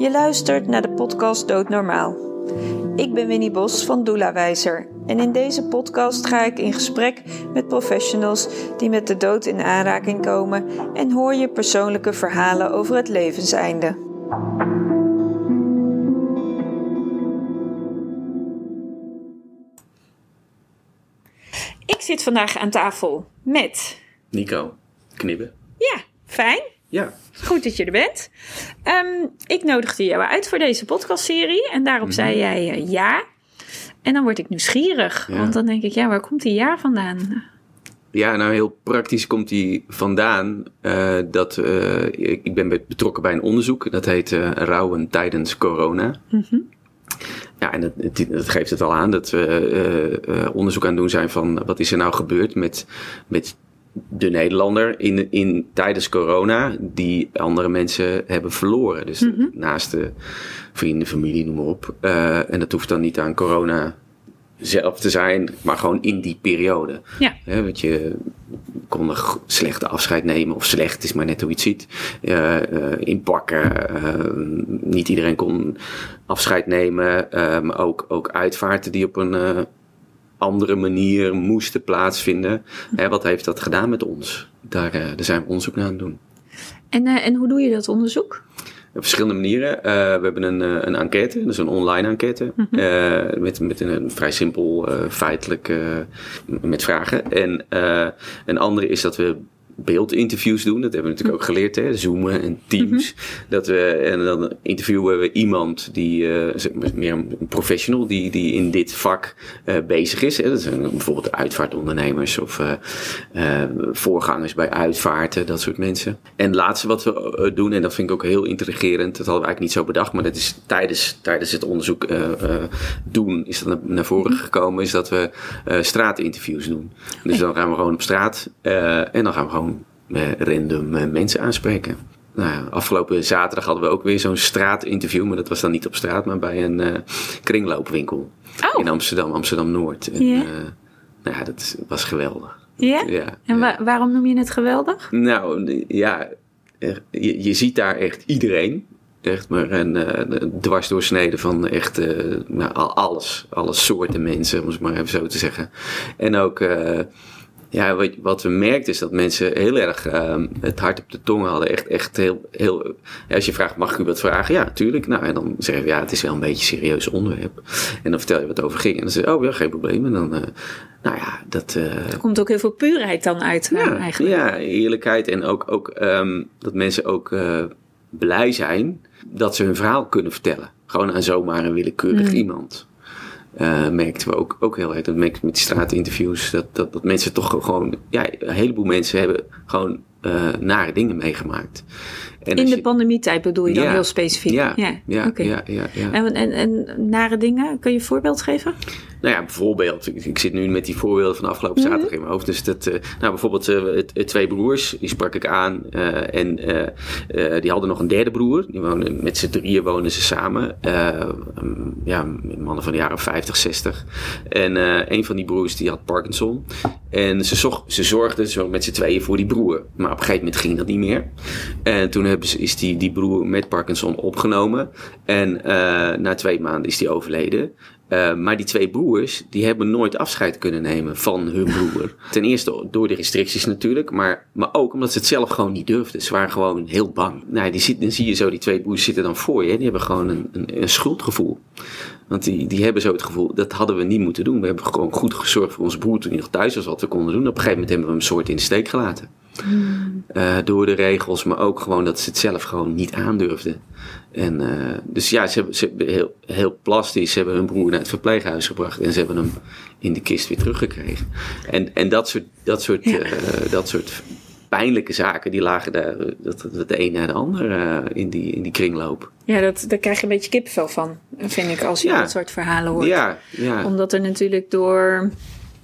Je luistert naar de podcast Doodnormaal. Ik ben Winnie Bos van Doula Wijzer en in deze podcast ga ik in gesprek met professionals die met de dood in aanraking komen en hoor je persoonlijke verhalen over het levenseinde. Ik zit vandaag aan tafel met. Nico, knibben. Ja, fijn. Ja. Goed dat je er bent. Ehm, ik nodigde jou uit voor deze podcastserie en daarop zei jij eh, ja. En dan word ik nieuwsgierig, Ja. want dan denk ik, ja, waar komt die ja vandaan? Ja, nou heel praktisch komt die vandaan eh, dat eh, ik, ben be- betrokken bij een onderzoek. Dat heet Rouwen tijdens corona. Ja, en dat, geeft het al aan dat we onderzoek aan het doen zijn van wat is er nou gebeurd met, met de Nederlander in, in, tijdens corona die andere mensen hebben verloren. Dus naast de vrienden, familie, noem maar op. Eh, en dat hoeft dan niet aan corona zelf te zijn, maar gewoon in die periode. Ja. Want je kon een slechte afscheid nemen, of slecht is maar net hoe je het ziet. Eh, eh, inpakken. niet iedereen kon afscheid nemen. maar ook, ook uitvaarten die op een andere manier moesten plaatsvinden. Hè, wat heeft dat gedaan met ons? Daar, eh, daar zijn we onderzoek naar aan het doen. En, eh, en hoe doe je dat onderzoek? Op verschillende manieren. Eh, we hebben een, een enquête, dus een online enquête. eh, met, met een, vrij simpel feitelijk met vragen. En een andere is dat we beeldinterviews doen. Dat hebben we natuurlijk ook geleerd, hè? Zoomen en Teams. Dat we, en dan interviewen we iemand die, eh, meer een professional, die, die in dit vak eh, bezig is. Hè? Dat zijn bijvoorbeeld uitvaartondernemers of eh, voorgangers bij uitvaarten, dat soort mensen. En het laatste wat we doen, en dat vind ik ook heel intrigerend, dat hadden we eigenlijk niet zo bedacht, maar dat is tijdens, tijdens het onderzoek doen, is dat naar, naar voren gekomen, is dat we straatinterviews doen. Dus dan gaan we gewoon op straat en dan gaan we gewoon random eh, mensen aanspreken. Nou ja, afgelopen zaterdag hadden we ook weer zo'n straatinterview, maar dat was dan niet op straat, maar bij een eh, kringloopwinkel Oh. in Amsterdam, Amsterdam-Noord. En, Ja. eh, nou ja, dat was geweldig. Ja? Ja, En wa- waarom noem je het geweldig? Nou, ja, er- je, je ziet daar echt iedereen. Echt maar een eh, dwarsdoorsnede van echt eh, nou, al- alles. Alle soorten mensen, om het maar even zo te zeggen. En ook, eh, ja, wat, wat we merkten is dat mensen heel erg eh, het hart op de tong hadden. Echt, echt heel, heel, als je vraagt, mag ik u wat vragen? Ja, natuurlijk. Nou, en dan zeggen we, ja, het is wel een beetje een serieus onderwerp. En dan vertel je wat over ging. En dan zeg je, oh ja, geen probleem. En dan, eh, nou ja, dat... eh, Er komt ook heel veel puurheid dan uit eh, eigenlijk. Ja, eerlijkheid en ook, ook ehm, dat mensen ook blij zijn dat ze hun verhaal kunnen vertellen. Gewoon aan zomaar een willekeurig iemand. Eh, merkten we ook, ook heel erg. Dat merk met die straatinterviews. Dat, dat, dat mensen toch gewoon. Ja, een heleboel mensen hebben gewoon eh, nare dingen meegemaakt. In de pandemietijd bedoel je dan Ja, heel specifiek? Ja, ja, ja, ja, ja. En, en, en nare dingen, kun je een voorbeeld geven? Nou ja, bijvoorbeeld, ik, ik zit nu met die voorbeelden van afgelopen zaterdag in mijn hoofd. Dus dat, eh, nou bijvoorbeeld eh, het, twee broers, die sprak ik aan. eh, en eh, die hadden nog een derde broer. Die wonen, met z'n drieën wonen ze samen. Um, ja, mannen van de jaren 50, 60. En een van die broers die had Parkinson. En ze, zocht, ze zorgden zo met z'n tweeën voor die broer. Maar op een gegeven moment ging dat niet meer. En toen hebben ze, is die, die broer met Parkinson opgenomen. En eh, na twee maanden is die overleden. Uh, maar die twee broers, die hebben nooit afscheid kunnen nemen van hun broer. Ten eerste door de restricties natuurlijk, maar, maar ook omdat ze het zelf gewoon niet durfden. Ze waren gewoon heel bang. Nou, die, dan zie je zo, die twee broers zitten dan voor je. Die hebben gewoon een, een, een schuldgevoel. Want die, die hebben zo het gevoel, dat hadden we niet moeten doen. We hebben gewoon goed gezorgd voor onze broer toen hij nog thuis was, wat we konden doen. Op een gegeven moment hebben we hem een soort in de steek gelaten. Uh, door de regels, maar ook gewoon dat ze het zelf gewoon niet aandurfden. En, uh, dus ja, ze hebben, ze hebben heel, heel plastisch, ze hebben hun broer naar het verpleeghuis gebracht en ze hebben hem in de kist weer teruggekregen. En, en dat soort, dat soort, ja. uh, dat soort pijnlijke zaken, die lagen daar, dat, dat de een naar de ander in, die, in die kringloop. Ja, dat, daar krijg je een beetje kippenvel van, vind ik, als je Ja. dat soort verhalen hoort. Ja, ja. Omdat er natuurlijk door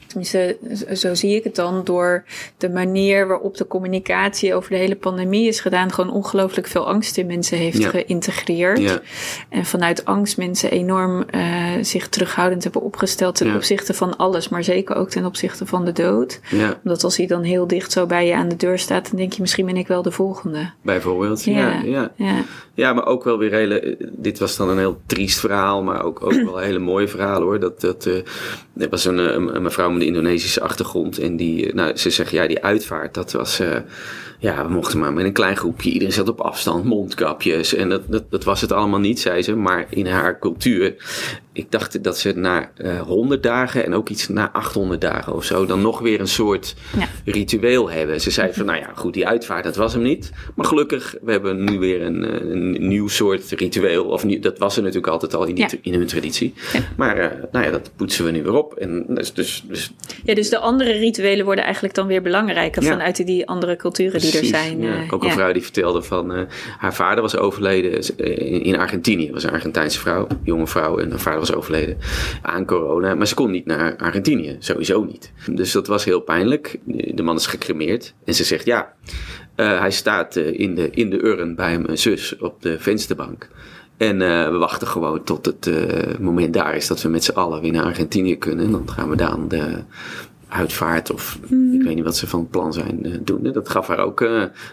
Tenminste, zo zie ik het dan door de manier waarop de communicatie over de hele pandemie is gedaan, gewoon ongelooflijk veel angst in mensen heeft Ja. geïntegreerd. Ja. En vanuit angst mensen enorm eh, zich terughoudend hebben opgesteld ten Ja. opzichte van alles, maar zeker ook ten opzichte van de dood. Ja, Omdat als hij dan heel dicht zo bij je aan de deur staat, dan denk je misschien ben ik wel de volgende. bijvoorbeeld. Ja, ja. Ja. Maar ook wel weer hele. Dit was dan een heel triest verhaal, maar ook, ook wel hele mooie verhalen hoor. Dat, dat, eh, er was een, mevrouw met een Indonesische achtergrond. En die, eh, nou, ze zegt ja, die uitvaart, dat was. eh, ja, we mochten maar met een klein groepje. Iedereen zat op afstand, mondkapjes. En dat, dat, dat was het allemaal niet, zei ze. Maar in haar cultuur. Ik dacht dat ze na eh 100 dagen en ook iets na 800 dagen of zo. dan nog weer een soort Ja. ritueel hebben. Ze zei van, nou ja, goed, die uitvaart, dat was hem niet. Maar gelukkig, we hebben nu weer een, eh, een nieuw soort ritueel. Of nieuw- dat was er natuurlijk altijd al in, die, Ja. in hun traditie. Maar uh, nou ja, dat poetsen we nu weer op. En dus, dus, dus Ja, dus de andere rituelen worden eigenlijk dan weer belangrijker vanuit die andere culturen die er zijn. ja. eh, Ook een vrouw die vertelde van eh, haar vader was overleden eh, in, in Argentinië. Was een Argentijnse vrouw, jonge vrouw. En haar vader was overleden aan corona. Maar ze kon niet naar Argentinië, sowieso niet. Dus dat was heel pijnlijk. De man is gecremeerd. En ze zegt ja, eh, hij staat eh, in, de, in de urn bij mijn zus op de vensterbank. En eh, we wachten gewoon tot het moment daar is dat we met z'n allen weer naar Argentinië kunnen. En dan gaan we dan de uitvaart of ik weet niet wat ze van plan zijn doen. Dat gaf haar ook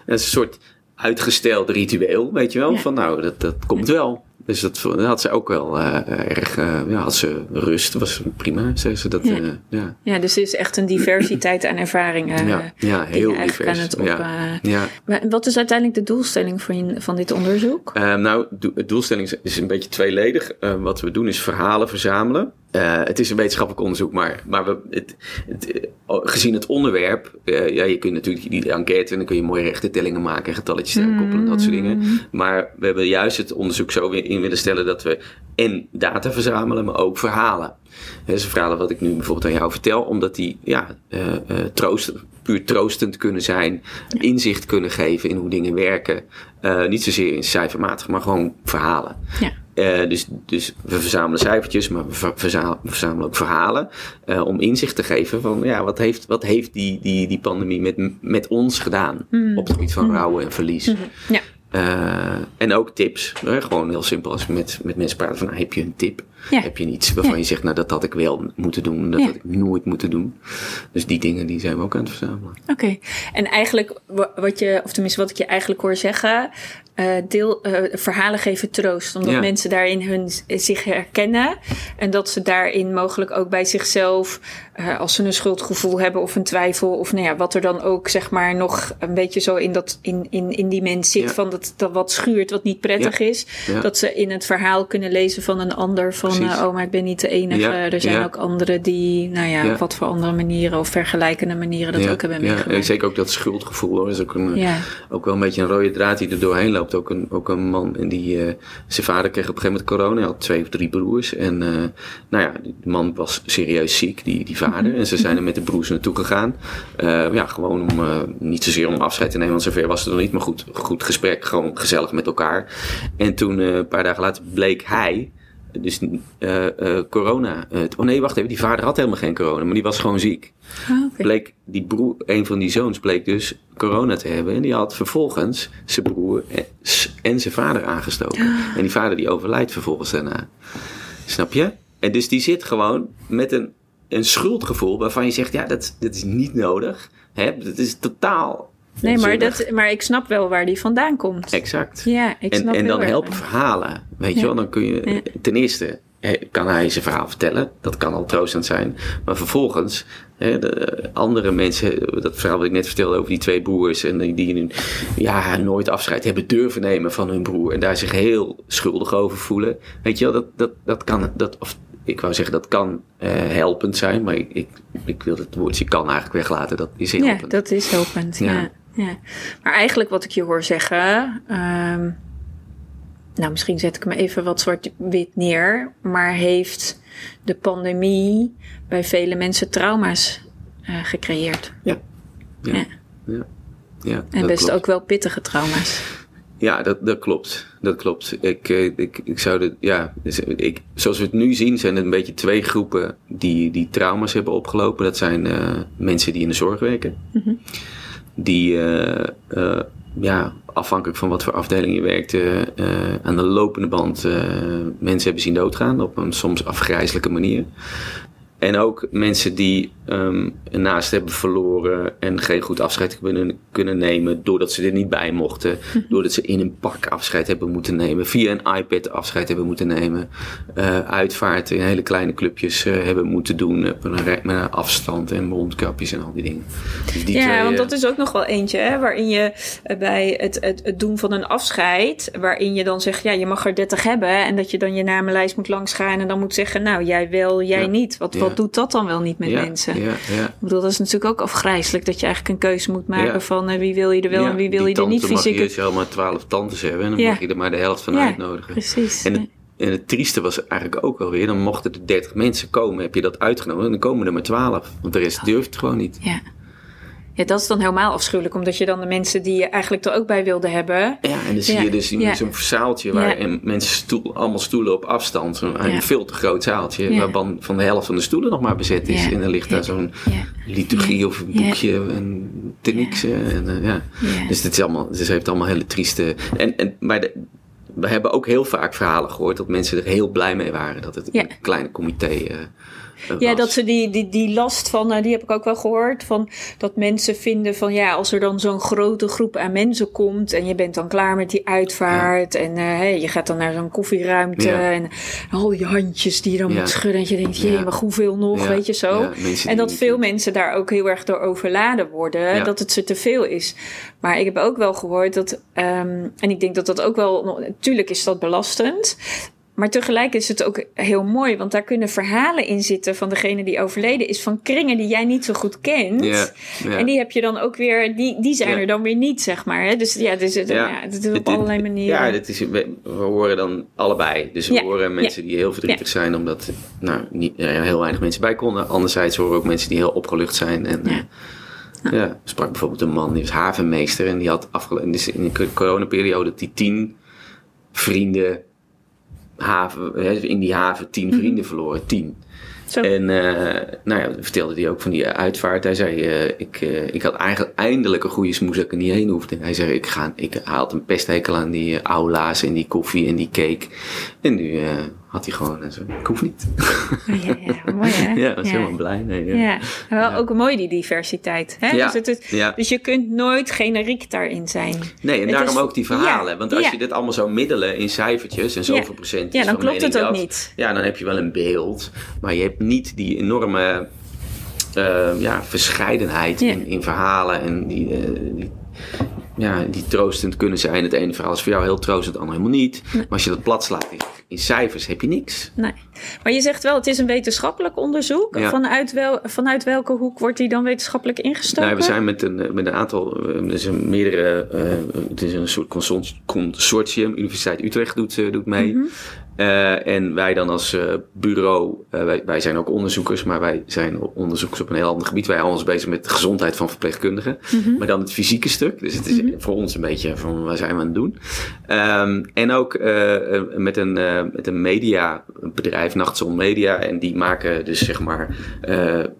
een soort uitgesteld ritueel, weet je wel. Ja. Van nou, dat, dat komt wel. Dus dat, had ze ook wel eh, erg, eh, ja, had ze rust, was prima, zei ze. Dat, Ja. eh, ja. Ja, dus het is echt een diversiteit aan ervaringen. ja, ja, heel divers. het op, ja. ja. Maar wat is uiteindelijk de doelstelling van, van dit onderzoek? Nou, do- het doelstelling is, is een beetje tweeledig. Wat we doen is verhalen verzamelen. Eh, het is een wetenschappelijk onderzoek, maar, maar we, het, het, eh, gezien het onderwerp, eh, ja, je kunt natuurlijk die enquête en dan kun je mooie rechtertellingen maken en getalletjes eraan koppelen en dat soort dingen. Maar we hebben juist het onderzoek zo in willen stellen dat we en data verzamelen, maar ook verhalen. Hè, dus verhalen wat ik nu bijvoorbeeld aan jou vertel, omdat die ja, eh, eh, troost, puur troostend kunnen zijn, inzicht kunnen geven in hoe dingen werken. Eh, niet zozeer in cijfermatig, maar gewoon verhalen. Ja. Dus, dus we verzamelen cijfertjes, maar we ver- verza- we verzamelen ook verhalen. om inzicht te geven van ja, wat heeft, wat heeft die, die, die pandemie met, met ons gedaan op het gebied van rouw en verlies. Ja. Eh, en ook tips. hè, gewoon heel simpel als we met, met mensen praten van nou, heb je een tip? Ja. Heb je iets waarvan Ja. je zegt nou dat had ik wel moeten doen, dat had ik nooit moeten doen. Dus die dingen die zijn we ook aan het verzamelen. Oké. En eigenlijk, wa- wat je, of tenminste wat ik je eigenlijk hoor zeggen, eh, deel, eh, verhalen geven troost. Omdat mensen daarin hun, zich herkennen. En dat ze daarin mogelijk ook bij zichzelf, eh, als ze een schuldgevoel hebben of een twijfel, of nou ja, wat er dan ook zeg maar nog een beetje zo in, dat, in, in, in die mens zit, van dat, dat wat schuurt, wat niet prettig is. Dat ze in het verhaal kunnen lezen van een ander van, Precies. eh, oh maar ik ben niet de enige. Ja. Er zijn Ja. ook anderen die, nou ja, Ja. op wat voor andere manieren of vergelijkende manieren dat ook hebben ja, meegemaakt. en zeker ook dat schuldgevoel hoor. is ook, een, Ja. ook wel een beetje een rode draad die er doorheen loopt. Ook een, ook een man en die, eh, zijn vader kreeg op een gegeven moment corona. Hij had twee of drie broers. En eh, nou ja, die man was serieus ziek, die, die vader. En ze zijn er met de broers naartoe gegaan. Ja, gewoon om, niet zozeer om afscheid te nemen, want zover was het nog niet. Maar goed, goed gesprek, gewoon gezellig met elkaar. En toen, een paar dagen later, bleek hij dus eh, eh, corona. eh, oh nee, wacht even. Die vader had helemaal geen corona, maar die was gewoon ziek. Ah. Bleek die broer, een van die zoons bleek dus corona te hebben. En die had vervolgens zijn broer en, zijn vader aangestoken. En die vader die overlijdt vervolgens daarna. Snap je? En dus die zit gewoon met een, een schuldgevoel waarvan je zegt, ja, dat, dat is niet nodig. Hè? Dat is totaal Nee, maar, dat, maar ik snap wel waar die vandaan komt. Exact. Ja, ik en, snap en dan helpen verhalen. Weet Ja. je wel, dan kun je Ja. ten eerste kan hij zijn verhaal vertellen. Dat kan al troostend zijn. Maar vervolgens, hè, de andere mensen, dat verhaal wat ik net vertelde over die twee broers. En die, die nu, ja, nooit afscheid hebben durven nemen van hun broer. En daar zich heel schuldig over voelen. Weet je wel, dat, dat, dat kan, dat, of ik wou zeggen dat kan eh, helpend zijn. Maar ik, ik, ik wil het woordje kan eigenlijk weglaten. Dat is Ja, helpend. dat is helpend. Ja. Ja. Ja. Maar eigenlijk wat ik je hoor zeggen. ehm, nou, misschien zet ik me even wat zwart-wit neer. Maar heeft de pandemie bij vele mensen trauma's eh, gecreëerd? Ja. Ja. Ja. ja. ja En best klopt. ook wel pittige trauma's. Ja, dat, dat klopt. Dat klopt. Ik, eh, ik, ik zou de, ja, dus ik, zoals we het nu zien, zijn het een beetje twee groepen die, die trauma's hebben opgelopen. Dat zijn uh, mensen die in de zorg werken. Mhm. Die, uh, ja, afhankelijk van wat voor afdeling je werkt, aan de lopende band mensen hebben zien doodgaan op een soms afgrijzelijke manier. En ook mensen die um, een naast hebben verloren en geen goed afscheid kunnen, kunnen nemen doordat ze er niet bij mochten. Doordat ze in een pak afscheid hebben moeten nemen, via een iPad afscheid hebben moeten nemen. Uh, uitvaart in hele kleine clubjes uh, hebben moeten doen met een, met een afstand en mondkapjes en al die dingen. Dus die ja, twee, want dat is ook nog wel eentje hè, waarin je bij het, het, het, doen van een afscheid, waarin je dan zegt, ja, je mag er 30 hebben en dat je dan je namenlijst moet langsgaan en dan moet zeggen, nou, jij wel, jij ja. niet. Wat, wat doet dat dan wel niet met mensen? Ja, ja. Ik bedoel, dat is natuurlijk ook afgrijzelijk dat je eigenlijk een keuze moet maken van uh, wie wil je er wel en wie wil je er niet fysiek. Mag je als je maar twaalf tantes hebben en dan mag je er maar de helft van uitnodigen. Precies. En het, en het trieste was eigenlijk ook alweer, dan mochten er 30 mensen komen, heb je dat uitgenodigd en dan komen er maar 12. Want de rest durft gewoon niet. Ja. Ja, dat is dan helemaal afschuwelijk, omdat je dan de mensen die je eigenlijk er ook bij wilde hebben. Ja, en dan zie je dus zo'n zaaltje waar en mensen stoel, allemaal stoelen op afstand. Zo'n veel te groot zaaltje, waarvan van de helft van de stoelen nog maar bezet is. En dan ligt daar zo'n liturgie of een boekje en te niks. En, uh, ja. Dus het, is allemaal, dus heeft allemaal hele trieste. En, en, maar de, we hebben ook heel vaak verhalen gehoord dat mensen er heel blij mee waren dat het een kleine comité. Uh, ja, dat ze die, die, die last van, uh, die heb ik ook wel gehoord, van dat mensen vinden van ja, als er dan zo'n grote groep aan mensen komt en je bent dan klaar met die uitvaart ja. en uh, hey, je gaat dan naar zo'n koffieruimte ja. en al die handjes die je dan moet schudden en je denkt, jee, maar hoeveel nog, weet je zo. en dat veel mensen daar ook heel erg door overladen worden, dat het ze te veel is. Maar ik heb ook wel gehoord dat, um, en ik denk dat dat ook wel, natuurlijk is dat belastend. Maar tegelijk is het ook heel mooi, want daar kunnen verhalen in zitten van degene die overleden is, van kringen die jij niet zo goed kent. En die heb je dan ook weer, die, die zijn er dan weer niet, zeg maar. Hè? Dus ja, dus het, ja. het is op allerlei manieren. Ja, dat is, we, we horen dan allebei. Dus we horen mensen die heel verdrietig zijn, omdat nou, niet, heel weinig mensen bij konden. Anderzijds horen we ook mensen die heel opgelucht zijn. En, ja. Ja, sprak bijvoorbeeld een man die was havenmeester en die had afgelopen, dus in de coronaperiode, die tien vrienden haven, in die haven tien mm-hmm. vrienden verloren. Tien. Zo. En uh, nou ja, vertelde hij ook van die uitvaart. Hij zei, uh, ik, uh, ik had eigenlijk eindelijk een goede smoes dat ik er niet heen hoefde. Hij zei, ik, ga, ik had een pesthekel aan die aula's en die koffie en die cake. En nu had hij gewoon zo, ik hoef niet. Oh, ja, ja, mooi hè? ja, was ja. helemaal blij. Nee, ja. ja. wel ook mooi die diversiteit. Hè? Ja. Dus, het, dus je kunt nooit generiek daarin zijn. Nee, en het daarom is, ook die verhalen. Want als je dit allemaal zou middelen in cijfertjes en zoveel procent Ja, dan klopt het ook dat, niet. Ja, dan heb je wel een beeld. Maar je hebt niet die enorme uh, ja, verscheidenheid in, in verhalen en die, uh, die ja, die troostend kunnen zijn. Het ene verhaal is voor jou heel troostend, het andere helemaal niet. Maar als je dat plat slaat in, cijfers, heb je niks. Nee. Maar je zegt wel, het is een wetenschappelijk onderzoek. Ja. Vanuit, wel, vanuit welke hoek wordt die dan wetenschappelijk ingestoken? Nou, we zijn met een, met een aantal, dus een meerdere, uh, het is een soort consortium. Universiteit Utrecht doet, uh, doet mee. Uh, en wij dan als uh, bureau, uh, wij, wij, zijn ook onderzoekers, maar wij zijn onderzoekers op een heel ander gebied. Wij houden ons bezig met de gezondheid van verpleegkundigen. Mm-hmm. Maar dan het fysieke stuk. Dus het is mm-hmm. voor ons een beetje van waar zijn we aan het doen. Um, en ook met, een, met een mediabedrijf, Nachtzon Media. En die maken dus zeg maar,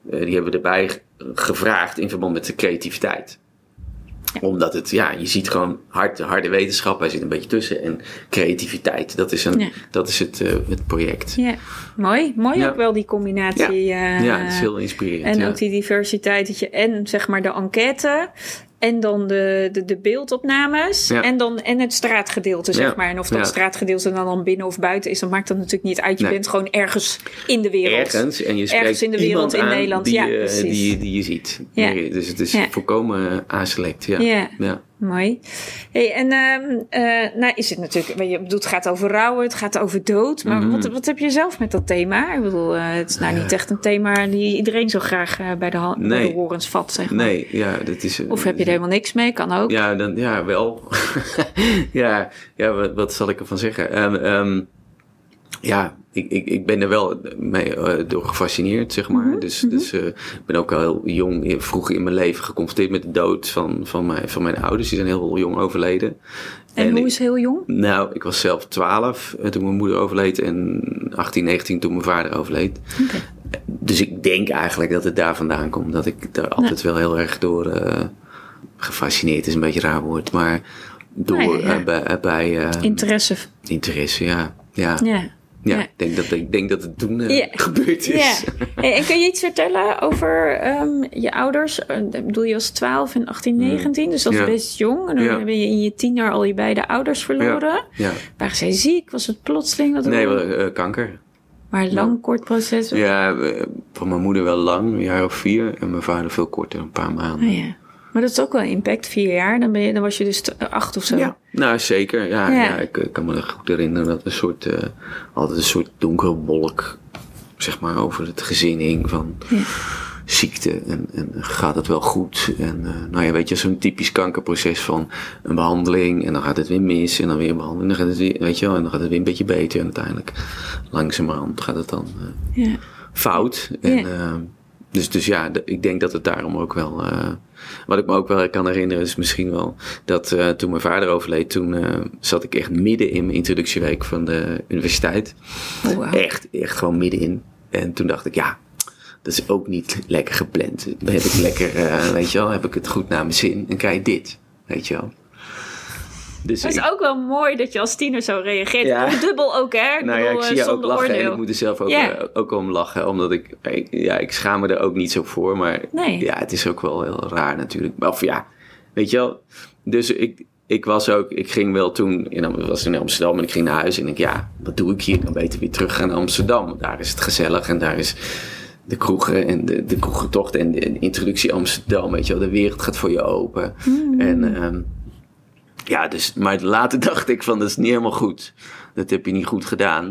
die hebben we erbij gevraagd in verband met de creativiteit omdat het, ja, je ziet gewoon hard, harde wetenschap, hij zit een beetje tussen. En creativiteit, dat is, een, ja. dat is het, uh, het project. Ja, mooi. Mooi Ja. ook wel die combinatie. Ja, uh, ja het is heel inspirerend. En ook die diversiteit, dat je en zeg maar de enquête en dan de, de, de beeldopnames Ja. en dan en het straatgedeelte, zeg Ja. maar. En of dat Ja. straatgedeelte dan, dan binnen of buiten is, dat maakt dat natuurlijk niet uit. Je Nee. bent gewoon ergens in de wereld. Ergens, en je spreekt Ergens in de wereld iemand in Nederland. Die, Ja, precies. die, die je ziet. Nee, Dus het is volkomen aanselect. Ja. Ja. Mooi. Hey, en ehm eh, nou is het natuurlijk, je bedoelt, het gaat over rouwen, het gaat over dood. Maar Mhm. wat, wat heb je zelf met dat thema? Ik bedoel, eh, het is nou niet echt een thema die iedereen zo graag eh, bij, de ha- bij Nee. de horens vat, zeg maar. Nee, ja, dat is... Of heb je er helemaal niks mee? Kan ook. Ja, dan, ja wel. ja, ja wat, wat zal ik ervan zeggen? Ehm, ja, ik, ik, ik ben er wel mee uh, door gefascineerd, zeg maar. Mhm, Dus, mhm. dus uh, ik ben ook al heel jong, eh, vroeg in mijn leven geconfronteerd met de dood van, van, mijn, van mijn ouders. Die zijn heel jong overleden. En, hoe ik- is heel jong? Nou, ik was zelf 12 toen mijn moeder overleed en 18, 19 toen mijn vader overleed. Dus ik denk eigenlijk dat het daar vandaan komt. Dat ik daar altijd wel heel erg door eh, gefascineerd is, een beetje een raar woord. Maar door ja. eh, bij, eh, bij eh, Interesse. interesse, ja. Ja, Ja. Ja. Ik, denk dat, ik denk dat het toen eh, gebeurd is. Hey, en kun je iets vertellen over ehm, je ouders? Eh, Ik bedoel, je was 12 en 18, 19, dus dat is best jong. En dan ben je in je tien jaar al je beide ouders verloren. Waren zij ziek? Was het plotseling? Wat Nee, wel, eh, kanker. maar lang, kort proces? Ja, van mijn moeder wel lang, een jaar of vier. En mijn vader veel korter, een paar maanden. Oh, ja. Maar dat is ook wel impact, vier jaar. Dan, ben je, dan was je dus t- acht of zo. Ja, nou zeker. Ja, Ja. ja. ik eh, kan me goed herinneren dat een soort, eh, altijd een soort donkere wolk, zeg maar, over het gezin hing van Ja. ziekte. En, en gaat het wel goed? En eh, nou ja, weet je, zo'n typisch kankerproces van een behandeling en dan gaat het weer mis en dan weer een behandeling. Dan gaat het weer, weet je wel, en dan gaat het weer een beetje beter en uiteindelijk langzamerhand gaat het dan eh, Ja. fout. En, Ja. eh, dus, dus ja, ik denk dat het daarom ook wel. Wat ik me ook wel kan herinneren is misschien wel dat eh, toen mijn vader overleed, toen eh, zat ik echt midden in mijn introductieweek van de universiteit. Oh. Echt, echt gewoon middenin. En toen dacht ik, ja, dat is ook niet lekker gepland. Dan heb ik lekker, eh, weet je wel, heb ik het goed naar mijn zin en krijg je dit, weet je wel. Dus Het is ik- ook wel mooi dat je als tiener zo reageert. Ja. Dubbel ook, hè? Ik Nou ja, ik bedoel, zie eh, je ook lachen en ik moet er zelf ook, eh, ook om lachen. Omdat ik, ik- ja, ik schaam me er ook niet zo voor. Maar Nee. ja, het is ook wel heel raar natuurlijk. Of ja, weet je wel. Dus ik, ik was ook, ik ging wel toen, in, was in Amsterdam en ik ging naar huis. En ik, ja, wat doe ik hier? Ik kan beter weer terug gaan naar Amsterdam. Daar is het gezellig en daar is de kroegen en de, de kroegentocht en de introductie Amsterdam. Weet je wel, de wereld gaat voor je open. En ehm, ja, dus, maar later dacht ik van, dat is niet helemaal goed. Dat heb je niet goed gedaan.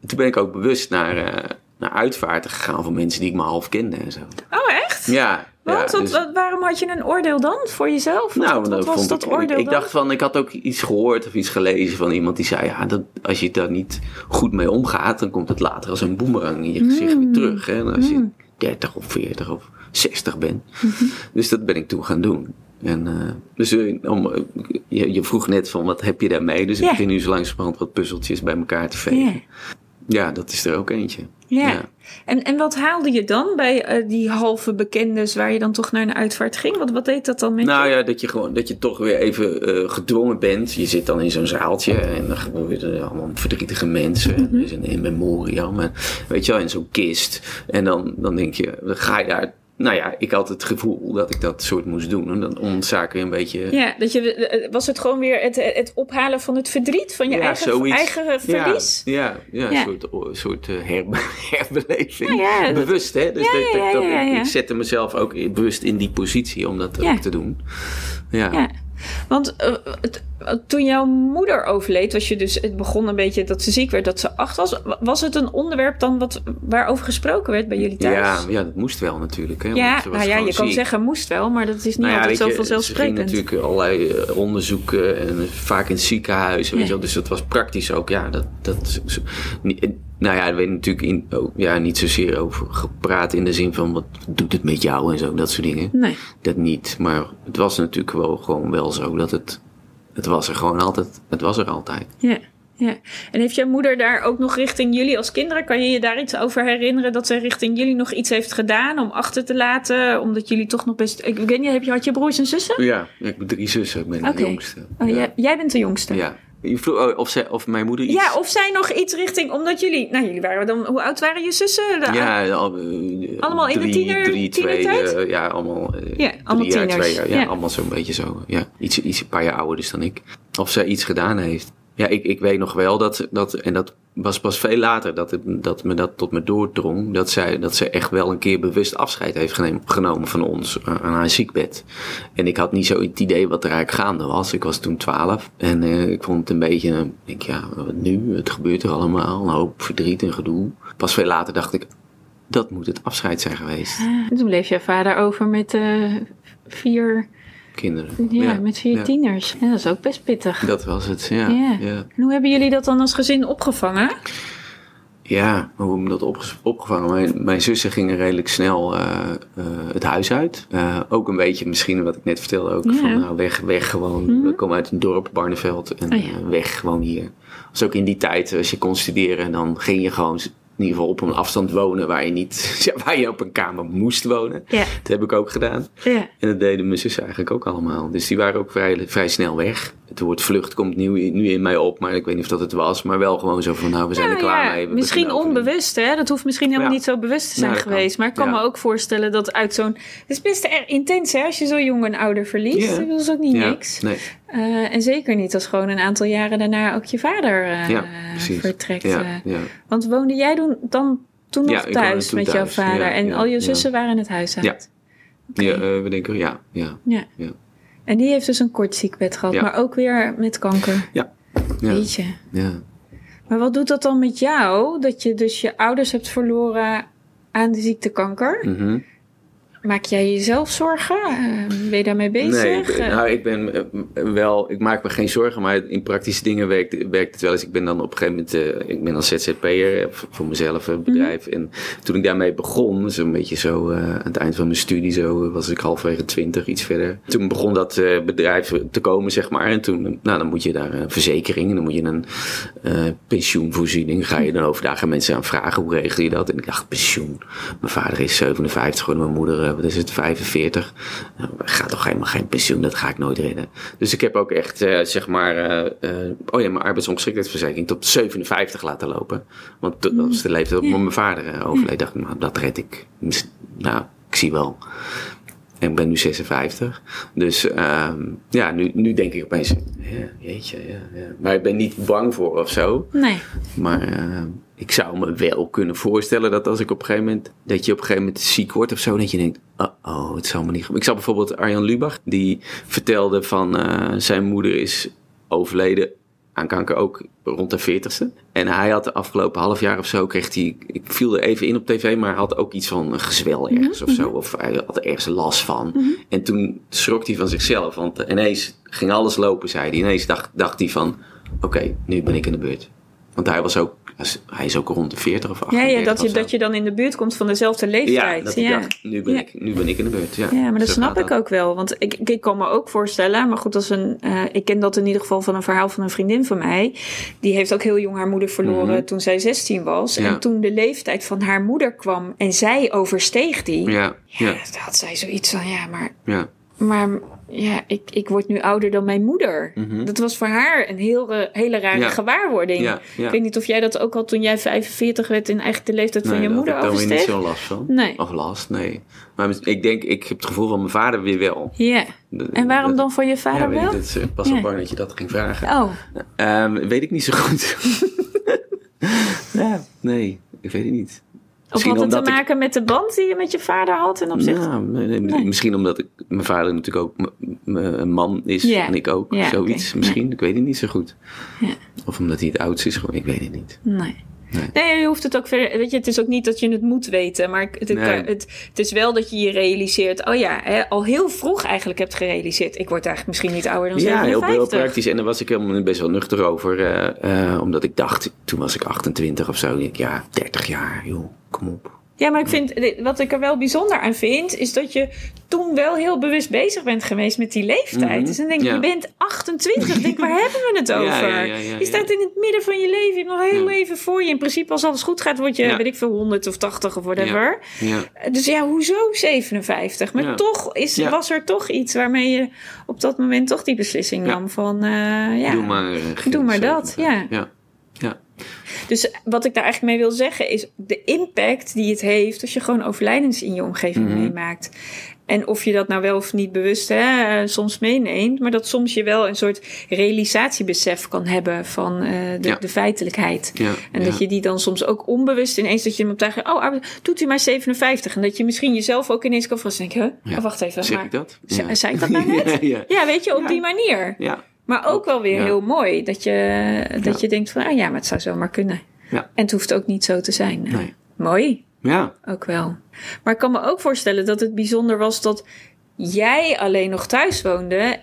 En toen ben ik ook bewust naar, eh, naar uitvaarten gegaan van mensen die ik maar half kende en zo. Oh, echt? Ja. Want, ja, dus- wat- waarom had je een oordeel dan voor jezelf? Wat, nou, wat, was dat ik, oordeel ik, ik dacht van, ik had ook iets gehoord of iets gelezen van iemand die zei, ja, dat, als je daar niet goed mee omgaat, dan komt het later als een boemerang in je gezicht Mm. weer terug. Hè? En als je 30 of 40 of 60 bent. Mhm. Dus dat ben ik toen gaan doen. En, eh, dus eh, om, eh, je, je vroeg net van, wat heb je daarmee? Dus ik begin nu zo langzamerhand wat puzzeltjes bij elkaar te vegen. Ja. Ja, dat is er ook eentje. Ja. Ja. En, en wat haalde je dan bij die halve bekendes waar je dan toch naar een uitvaart ging? Wat, wat deed dat dan met Nou je? ja, dat je gewoon dat je toch weer even gedwongen bent. Je zit dan in zo'n zaaltje en dan gebeuren er allemaal verdrietige mensen. En is een in memoriam. En, weet je wel, in zo'n kist. En dan, dan denk je, dan ga je daar. Nou ja, ik had het gevoel dat ik dat soort moest doen. En dan ontzaak weer een beetje. Ja, dat je, eh, was het gewoon weer het, het ophalen van het verdriet van je Ja, eigen, zoiets. eigen verlies? Ja, ja, ja, Ja. een soort, soort eh, herbe- herbeleving. Dat- bewust, hè? Dus Ja, dat, ja, dat- ja, ja, ik- ik zette mezelf ook bewust in die positie om dat ook te doen. Ja. Ja, want eh, het- toen jouw moeder overleed, was je dus, het begon een beetje dat ze ziek werd, dat ze acht was. Was het een onderwerp dan wat, waarover gesproken werd bij jullie thuis? Ja, ja, dat moest wel natuurlijk. Hè, Ja, ze was nou ja, je kan zeggen moest wel, maar dat is niet Nou altijd weet zo je, vanzelfsprekend. Ze ging natuurlijk allerlei eh, onderzoeken en vaak in het ziekenhuis. Weet je wel, dus dat was praktisch ook. Ja, dat, dat, niet- nou ja, er werd natuurlijk in, ook, ja, niet zozeer over gepraat in de zin van wat doet het met jou en zo, dat soort dingen. Nee. Dat niet, maar het was natuurlijk wel gewoon wel zo dat het, het was er gewoon altijd, het was er altijd. Ja, ja. En heeft jouw moeder daar ook nog richting jullie als kinderen, kan je je daar iets over herinneren dat zij richting jullie nog iets heeft gedaan om achter te laten, omdat jullie toch nog best. Ik weet niet, heb je, had je broers en zussen? Ja, ik heb drie zussen, ik ben de jongste. Oh, ja. jij, jij bent de jongste. ja. Oh, of, zij, of mijn moeder iets... Ja, of zij nog iets richting, omdat jullie, nou jullie waren dan, hoe oud waren je zussen? De- Ja, al, eh, Allemaal in de tiener- drie, twee, eh, ja, allemaal. eh, Ja, allemaal drie jaar, tieners. twee jaar, ja, Ja. allemaal zo'n beetje zo. Ja, iets, iets een paar jaar ouder dus dan ik. Of zij iets gedaan heeft. Ja, ik, ik weet nog wel dat, dat, en dat was pas veel later, dat, het, dat me dat tot me doordrong, dat zij, dat zij echt wel een keer bewust afscheid heeft genomen van ons eh, aan haar ziekbed. En ik had niet zo het idee wat er eigenlijk gaande was. Ik was toen twaalf en eh, ik vond het een beetje, ik denk, ja, wat nu? Het gebeurt er allemaal, een hoop verdriet en gedoe. Pas veel later dacht ik, dat moet het afscheid zijn geweest. En toen bleef jouw vader over met eh, vier, Kinderen. ja, met vier ja. tieners. Ja, dat is ook best pittig. Dat was het, ja. En hoe hebben jullie dat dan als gezin opgevangen? Ja, hoe heb ik dat opge- opgevangen? Mijn, mijn zussen gingen redelijk snel eh, eh, het huis uit. Eh, ook een beetje misschien wat ik net vertelde ook. Van nou, weg, weg gewoon. Mhm. We komen uit een dorp, Barneveld. En Oh weg gewoon hier. Dus ook in die tijd, als je kon studeren, dan ging je gewoon in ieder geval op een afstand wonen waar je niet, ja, waar je op een kamer moest wonen. Ja. Dat heb ik ook gedaan. Ja. En dat deden mijn zussen eigenlijk ook allemaal. Dus die waren ook vrij, vrij snel weg. Het woord vlucht komt nu, nu in mij op, maar ik weet niet of dat het was. Maar wel gewoon zo van, nou, we zijn er Nou klaar ja, mee. We misschien onbewust, hè? Dat hoeft misschien helemaal Ja. niet zo bewust te zijn kan. geweest. Maar ik kan me ook voorstellen dat uit zo'n... Het is best erg intens, hè? Als je zo jong een ouder verliest. Dat is ook niet niks. Nee. Eh, en zeker niet als gewoon een aantal jaren daarna ook je vader eh, vertrekt. Eh. Want woonde jij doen, dan toen nog thuis toen met jouw vader? En al je zussen waren het huis uit? Ja. We denken, ja, ja. Ja. Ja. En die heeft dus een kort ziekbed gehad, Ja. maar ook weer met kanker. Ja. Weet je. ja. Maar wat doet dat dan met jou? Dat je dus je ouders hebt verloren aan de ziekte kanker. Mhm. Maak jij jezelf zorgen? Eh, ben je daarmee bezig? Nee, ik, nou, ik ben eh, wel, ik maak me geen zorgen, maar in praktische dingen werkt, werkt het wel eens. Ik ben dan op een gegeven moment, eh, ik ben als ZZP'er eh, voor mezelf een bedrijf. Mhm. En toen ik daarmee begon, zo'n beetje zo aan het eind van mijn studie, zo was ik halverwege twintig, iets verder. Toen begon dat bedrijf te komen, zeg maar. En toen, nou, dan moet je daar een verzekering, en dan moet je een pensioenvoorziening. Ga je dan over, daar gaan mensen aan vragen, hoe regel je dat? En ik dacht, pensioen. Mijn vader is 57 geworden, mijn moeder, wat is het, 45. Nou, gaat toch helemaal geen pensioen, dat ga ik nooit redden. Dus ik heb ook echt, eh, zeg maar, eh, eh, oh ja, mijn arbeidsongeschiktheidsverzekering tot 57 laten lopen. Want dat was de leeftijd op mijn vader eh, overleed. dacht ik, nou, dat red ik. Nou, ik zie wel. En ik ben nu 56. Dus ehm, ja, nu, nu denk ik opeens, ja, jeetje, ja, ja. Maar ik ben niet bang voor of zo. Nee. Maar eh, ik zou me wel kunnen voorstellen dat als ik op een gegeven moment, dat je op een gegeven moment ziek wordt of zo, dat je denkt, oh, oh het zal me niet. Ik zag bijvoorbeeld Arjan Lubach, die vertelde van eh, zijn moeder is overleden aan kanker ook rond de 40ste. En hij had de afgelopen half jaar of zo, kreeg hij, ik viel er even in op tv, maar had ook iets van een gezwel ergens of zo. Of hij had er ergens last van. En toen schrok hij van zichzelf, want ineens ging alles lopen, zei hij. Ineens dacht, dacht hij van, oké, nu ben ik in de beurt. Want hij was ook, hij is ook rond de 40 of Ja, 38 ja dat, je, dat je dan in de buurt komt van dezelfde leeftijd. Ja, dat ik dacht, nu ben, Ja. ik, nu ben ik in de beurt. Ja, Ja, maar dat Zo snap ik ook wel. Want ik, ik, kan me ook voorstellen, maar goed, als een, eh, ik ken dat in ieder geval van een verhaal van een vriendin van mij. Die heeft ook heel jong haar moeder verloren Mhm. toen zij 16 was. Ja. En toen de leeftijd van haar moeder kwam en zij oversteeg die. Ja, ja, Ja, had zij zoiets van, ja, maar, ja. maar ja, ik, ik word nu ouder dan mijn moeder. Dat was voor haar een heel, eh, hele rare Mhm. Ja. gewaarwording. Ja, ja. Ik weet niet of jij dat ook al toen jij 45 werd in eigenlijk de leeftijd van je daar moeder heb ik dan weer niet oversteeg. zo'n last van. Nee. Of last, nee. Maar ik denk, ik heb het gevoel van mijn vader weer wel. Ja. En waarom Dat- dan van je vader weet ik, wel? dat is, ik was Ja. al bang dat je dat ging vragen. Oh, Ehm, weet ik niet zo goed. ja, nee, ik weet het niet. Of had het te omdat ik- maken met de band die je met je vader had in opzicht? Nou, nee. Misschien omdat ik, mijn vader natuurlijk ook een man is en ik ook. Zoiets misschien, ik weet het niet zo goed. Ja. Of omdat hij het oudste is geworden, ik weet het niet. Nee. Nee. Nee, je hoeft het ook verder. Weet je, het is ook niet dat je het moet weten, maar het, het, Nee. het, het is wel dat je je realiseert. Oh ja, hè, al heel vroeg eigenlijk hebt gerealiseerd. Ik word eigenlijk misschien niet ouder dan Ja, heel, 57. heel praktisch. En daar was ik helemaal best wel nuchter over. eh, eh, omdat ik dacht, toen was ik 28 of zo. Ik, ja, 30 jaar, joh, kom op. Ja, maar ik vind, wat ik er wel bijzonder aan vind, is dat je toen wel heel bewust bezig bent geweest met die leeftijd. Mhm, Dus dan denk je, ja. je bent 28. Denk, waar hebben we het over? Ja, ja, je staat in het midden van je leven, je hebt nog heel Ja. leven voor je. In principe, als alles goed gaat, word je, weet ik veel, 100 of 80 of whatever. Ja, Dus ja, hoezo 57? Maar toch is, was er toch iets waarmee je op dat moment toch die beslissing nam van, eh, ja. doe maar. eh, Doe maar dat, ja. Dus wat ik daar eigenlijk mee wil zeggen is de impact die het heeft als je gewoon overlijdens in je omgeving Mhm. meemaakt. En of je dat nou wel of niet bewust hè, eh, soms meeneemt, maar dat soms je wel een soort realisatiebesef kan hebben van eh, de, Ja. de feitelijkheid. Ja, En ja. dat je die dan soms ook onbewust ineens dat je hem op oh, ah, doet u maar 57. En dat je misschien jezelf ook ineens kan vragen, denk je, huh? Oh, wacht even, Zeg maar ik dat? Zei ik dat nou net? ja, weet je, op die manier. ja. Maar ook wel weer Ja. heel mooi dat je, dat Ja. je denkt van, ah ja, maar het zou zomaar kunnen. Ja. En het hoeft ook niet zo te zijn. Nee. Mooi, Ja, ook wel. Maar ik kan me ook voorstellen dat het bijzonder was dat jij alleen nog thuis woonde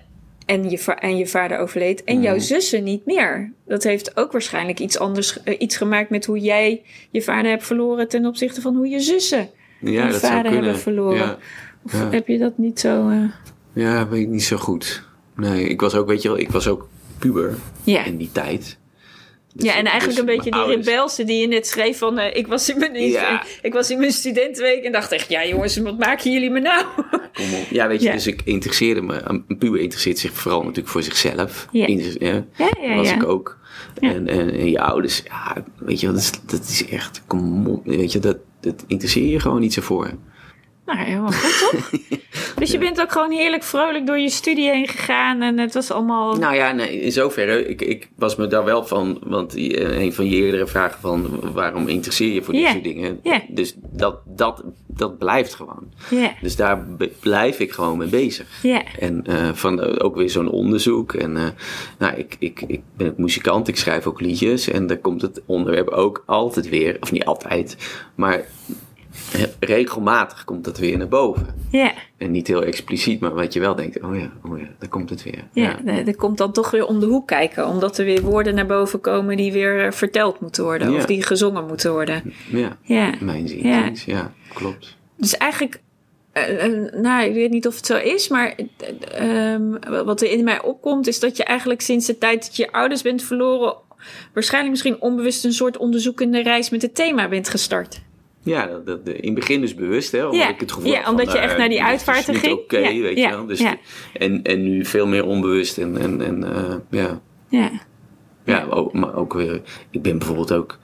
en je, en je vader overleed. En jouw zussen niet meer. Dat heeft ook waarschijnlijk iets anders iets gemaakt met hoe jij je vader hebt verloren ten opzichte van hoe je zussen Ja, je dat vader hebben verloren. Ja, Of heb je dat niet zo... eh, ja, weet ik niet zo goed. Nee, ik was ook, weet je wel, ik was ook puber Ja. in die tijd. Dus- ja, en eigenlijk dus een beetje die ouders- rebelse die je net schreef van... eh, ik, was in mijn, Ja. ik was in mijn studentenweek en dacht echt... Ja jongens, wat maken jullie me nou? Kom op. Ja, weet je, Ja. dus ik interesseerde me. Een puber interesseert zich vooral natuurlijk voor zichzelf. Ja. In, ja, Ja, ja, was ik ook. En, en, en je ouders, ja, weet je, wel, dat is, dat is echt, kom op, weet je, dat, dat interesseer je gewoon niet zo voor. Nou, helemaal goed toch? dus je bent ook gewoon heerlijk vrolijk door je studie heen gegaan en het was allemaal... Nou ja, nee, in zoverre, ik, ik was me daar wel van, want eh, een van je eerdere vragen van waarom interesseer je voor dit Ja. soort dingen? Dus dat, dat, dat blijft gewoon. Ja, Dus daar blijf ik gewoon mee bezig. ja, En eh, van eh, ook weer zo'n onderzoek. En nou, ik, ik, ik ben ook muzikant, ik schrijf ook liedjes. En daar komt het onderwerp ook altijd weer, of niet altijd, maar regelmatig komt dat weer naar boven. ja. En niet heel expliciet, maar wat je wel denkt, oh ja, oh ja, daar komt het weer. Ja, er komt dan toch weer om de hoek kijken. Omdat er weer woorden naar boven komen die weer eh, verteld moeten worden. Ja. Of die gezongen moeten worden. ja. Ja. Mijn zin. Ja. Ja. ja, klopt. Dus eigenlijk, eh, eh, nou, ik weet niet of het zo is, maar eh, ehm, wat er in mij opkomt, is dat je eigenlijk sinds de tijd dat je je ouders bent verloren, waarschijnlijk misschien onbewust een soort onderzoekende reis met het thema bent gestart. Ja, dat, dat, in het begin dus bewust, hè. Omdat Ja. ik het gevoel Ja, van, omdat je nou, echt naar die is uitvaarten ging. oké, Ja, weet je wel. Dus en, en nu veel meer onbewust en, en, en eh, ja. Ja, Ja, ook, maar ook weer. Ik ben bijvoorbeeld ook.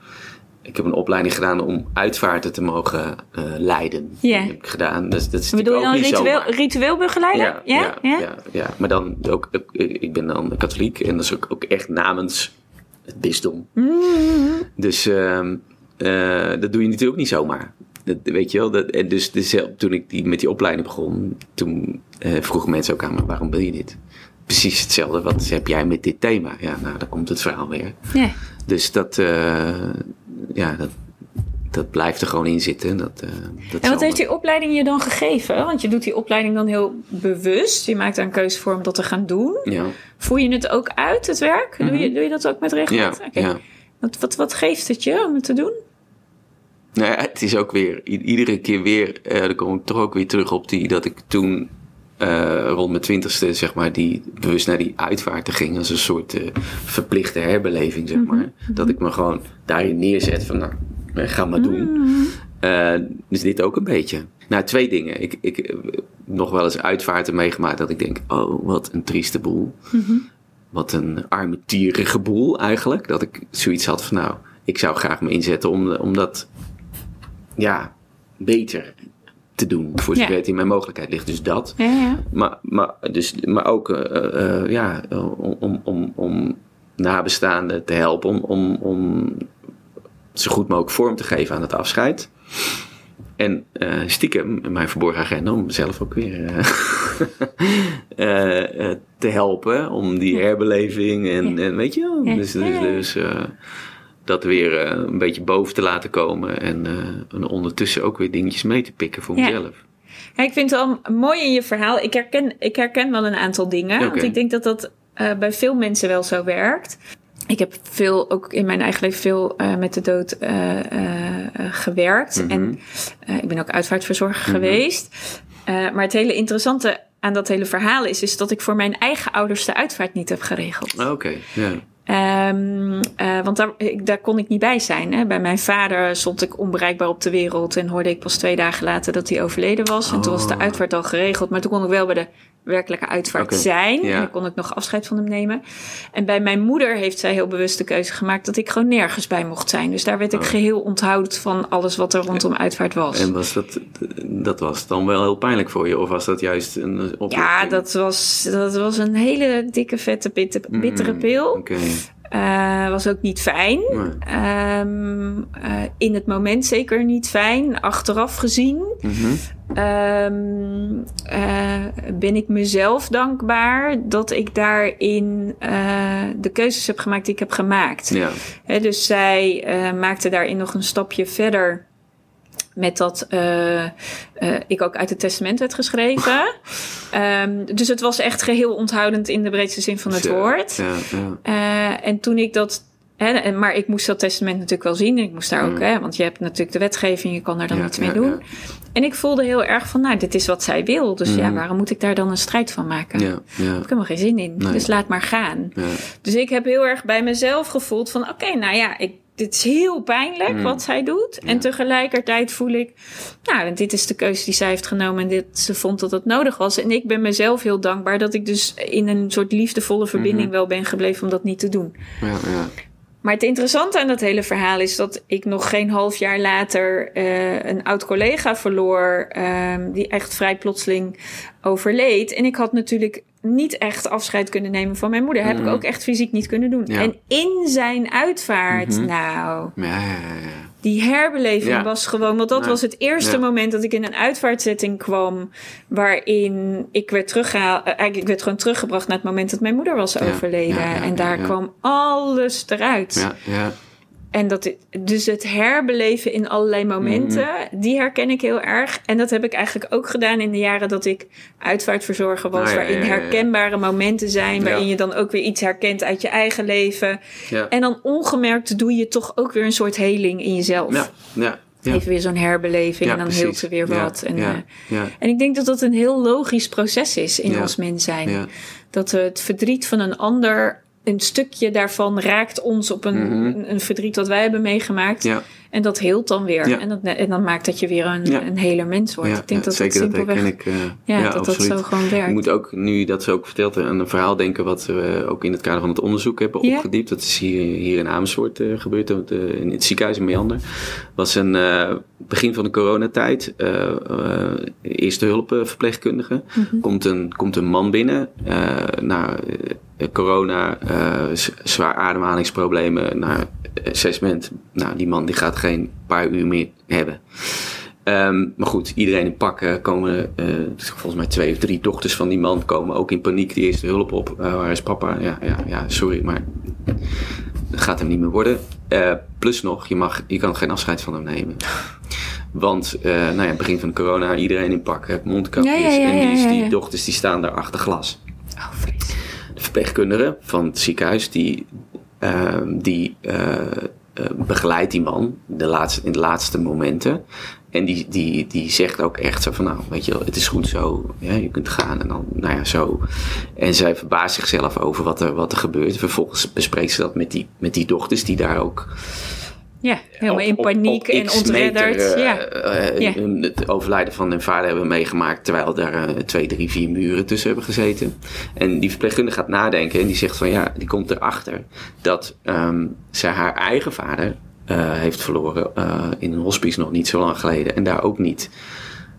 Ik heb een opleiding gedaan om uitvaarten te mogen eh, leiden. Ja. Dat heb ik gedaan. Dus, dat is bedoel je dan ritueel, ritueel begeleider? Ja, ja, ja, ja, Maar dan ook, ook- ik ben dan katholiek en dat is ook, ook echt namens het bisdom. Mm-hmm. Dus ehm, eh, dat doe je natuurlijk ook niet zomaar. Dat, weet je wel, dat, en dus, dus eh, toen ik die, met die opleiding begon, toen eh, vroegen mensen ook aan me, waarom wil je dit? Precies hetzelfde, wat heb jij met dit thema? Ja, nou, dan komt het verhaal weer. Ja. Dus dat, ja, dat, dat blijft er gewoon in zitten. Dat, dat En wat heeft die opleiding je dan gegeven? Want je doet die opleiding dan heel bewust. Je maakt daar een keuze voor om dat te gaan doen. Ja, Voer je het ook uit, het werk? doe, je, doe je dat ook met Mhm. ja, ja. Wat, wat, wat geeft het je om het te doen? Nou ja, het is ook weer, iedere keer weer, eh dan kom ik toch ook weer terug op die, dat ik toen eh, rond mijn twintigste, zeg maar, die bewust naar die uitvaarten ging als een soort eh, verplichte herbeleving, zeg maar. Dat ik me gewoon daarin neerzet van, nou, ga maar doen. Eh, dus dit ook een beetje. Nou, twee dingen. Ik, ik nog wel eens uitvaarten meegemaakt dat ik denk, oh, wat een trieste boel. Wat een armetierige boel eigenlijk. Dat ik zoiets had van, nou, ik zou graag me inzetten om, om dat, ja, beter te doen. Voor zover Ja. het in mijn mogelijkheid ligt. Dus dat. Ja, ja. Maar, maar, dus, maar ook eh, eh, ja, om, om, om, om nabestaanden te helpen. Om, om, om zo goed mogelijk vorm te geven aan het afscheid. En eh, stiekem, mijn verborgen agenda, om mezelf ook weer eh, eh, te helpen. Om die herbeleving en, en weet je wel. Dus, dus, dus dat weer een beetje boven te laten komen. En, en ondertussen ook weer dingetjes mee te pikken voor Ja. mezelf. Ja, ik vind het wel mooi in je verhaal. Ik herken, ik herken wel een aantal dingen. Want ik denk dat dat bij veel mensen wel zo werkt. Ik heb veel, ook in mijn eigen leven, veel eh, met de dood eh, eh, gewerkt. Mhm. En ik ben ook uitvaartverzorger geweest. Eh, maar het hele interessante aan dat hele verhaal is, is dat ik voor mijn eigen ouders de uitvaart niet heb geregeld. Ah, Oké, ja. Ehm, eh, want daar, ik, daar kon ik niet bij zijn. Hè. Bij mijn vader stond ik onbereikbaar op de wereld en hoorde ik pas twee dagen later dat hij overleden was. En toen was de Oh. uitvaart al geregeld, maar toen kon ik wel bij de werkelijke uitvaart zijn. ja. En dan kon ik nog afscheid van hem nemen. En bij mijn moeder heeft zij heel bewust de keuze gemaakt dat ik gewoon nergens bij mocht zijn. Dus daar werd ik Oh. geheel onthoud van alles wat er rondom uitvaart was. En was dat, dat was dan wel heel pijnlijk voor je? Of was dat juist een opluchting? ja, dat was, dat was een hele dikke, vette, bitte- bittere Mm, pil. Eh, was ook niet fijn. Nee. Ehm, eh, in het moment zeker niet fijn. Achteraf gezien Mhm. ehm, eh, ben ik mezelf dankbaar dat ik daarin de keuzes heb gemaakt die ik heb gemaakt. Ja. Dus zij maakte daarin nog een stapje verder. Met dat uh, uh, ik ook uit het testament werd geschreven. um, dus het was echt geheel onthoudend in de breedste zin van het woord. Ja, ja. Uh, en toen ik dat. Hè, maar ik moest dat testament natuurlijk wel zien. Ik moest daar ook, mm. hè, want je hebt natuurlijk de wetgeving, je kan daar dan ja, iets mee doen. En ik voelde heel erg van, nou, dit is wat zij wil. Dus ja, mm. waarom moet ik daar dan een strijd van maken? Ja, ja. Heb ik helemaal geen zin in. Nee. Dus laat maar gaan. Dus ik heb heel erg bij mezelf gevoeld van, oké, okay, nou ja, ik dit is heel pijnlijk mm. wat zij doet. En tegelijkertijd voel ik, nou, dit is de keuze die zij heeft genomen en dit, ze vond dat het nodig was. En ik ben mezelf heel dankbaar dat ik dus in een soort liefdevolle verbinding mm-hmm. wel ben gebleven om dat niet te doen. Ja, ja. Maar het interessante aan dat hele verhaal is dat ik nog geen half jaar later uh, een oud collega verloor, um, die echt vrij plotseling overleed. En ik had natuurlijk niet echt afscheid kunnen nemen van mijn moeder. Heb ik mm. ook echt fysiek niet kunnen doen. En in zijn uitvaart, mm -hmm. nou. Ja, ja, ja. Die herbeleving was gewoon, want dat was het eerste moment dat ik in een uitvaartzetting kwam. Waarin ik werd teruggehaald. Eh, eigenlijk, ik werd gewoon teruggebracht naar het moment dat mijn moeder was overleden. en daar kwam alles eruit. Ja, ja. En dat, dus het herbeleven in allerlei momenten, mhm. die herken ik heel erg. En dat heb ik eigenlijk ook gedaan in de jaren dat ik uitvaartverzorger was. Ah, waarin herkenbare momenten zijn, waarin je dan ook weer iets herkent uit je eigen leven. En dan ongemerkt doe je toch ook weer een soort heling in jezelf. Ja, ja. Even weer zo'n herbeleving en dan precies. heelt ze weer wat. En, uh, en ik denk dat dat een heel logisch proces is in ons mens zijn. Dat we het verdriet van een ander een stukje daarvan raakt ons op een, mhm. een, verdriet dat wij hebben meegemaakt. Ja. En dat heelt dan weer. En, dat, en dan maakt dat je weer een, een hele mens wordt. ik denk dat zeker dat simpelweg, ik, uh, ja, dat dat zo gewoon werkt. Je moet ook, nu dat ze ook vertelt, aan een verhaal denken wat we ook in het kader van het onderzoek hebben opgediept. Dat is hier, hier in Amersfoort uh, gebeurd, uh, in het ziekenhuis in Meander. was een begin van de coronatijd. eerste hulp verpleegkundige. Mhm. komt, een, komt een man binnen. nou, corona, zwaar ademhalingsproblemen. Nou, assessment. Nou, die man die gaat geen paar uur meer hebben. Um, maar goed, iedereen in pakken komen, uh, volgens mij twee of drie dochters van die man komen ook in paniek die eerste hulp op. Uh, waar is papa? Ja, ja, ja, sorry, maar het gaat hem niet meer worden. Uh, plus nog, je, mag, je kan geen afscheid van hem nemen. Want, nou ja, begin van de corona, iedereen in pakken, mondkapjes. Ja, ja, en die, die, dochters die staan daar achter glas. Oh, de verpleegkundige van het ziekenhuis, die, Ehm, die uh, begeleidt die man de laatste, in de laatste momenten. En die, die, die zegt ook echt zo van, nou, weet je het is goed zo. Ja, je kunt gaan en dan, nou ja, zo. En zij verbaast zichzelf over wat er, wat er gebeurt. Vervolgens bespreekt ze dat met die, met die dochters die daar ook ja, helemaal in paniek en ontredderd. Meter, uh, ja. Uh, Het overlijden van hun vader hebben meegemaakt terwijl daar uh, twee, drie, vier muren tussen hebben gezeten. En die verpleegkundige gaat nadenken en die zegt van ja, die komt erachter dat um, zij haar eigen vader heeft verloren in een hospice nog niet zo lang geleden. En daar ook niet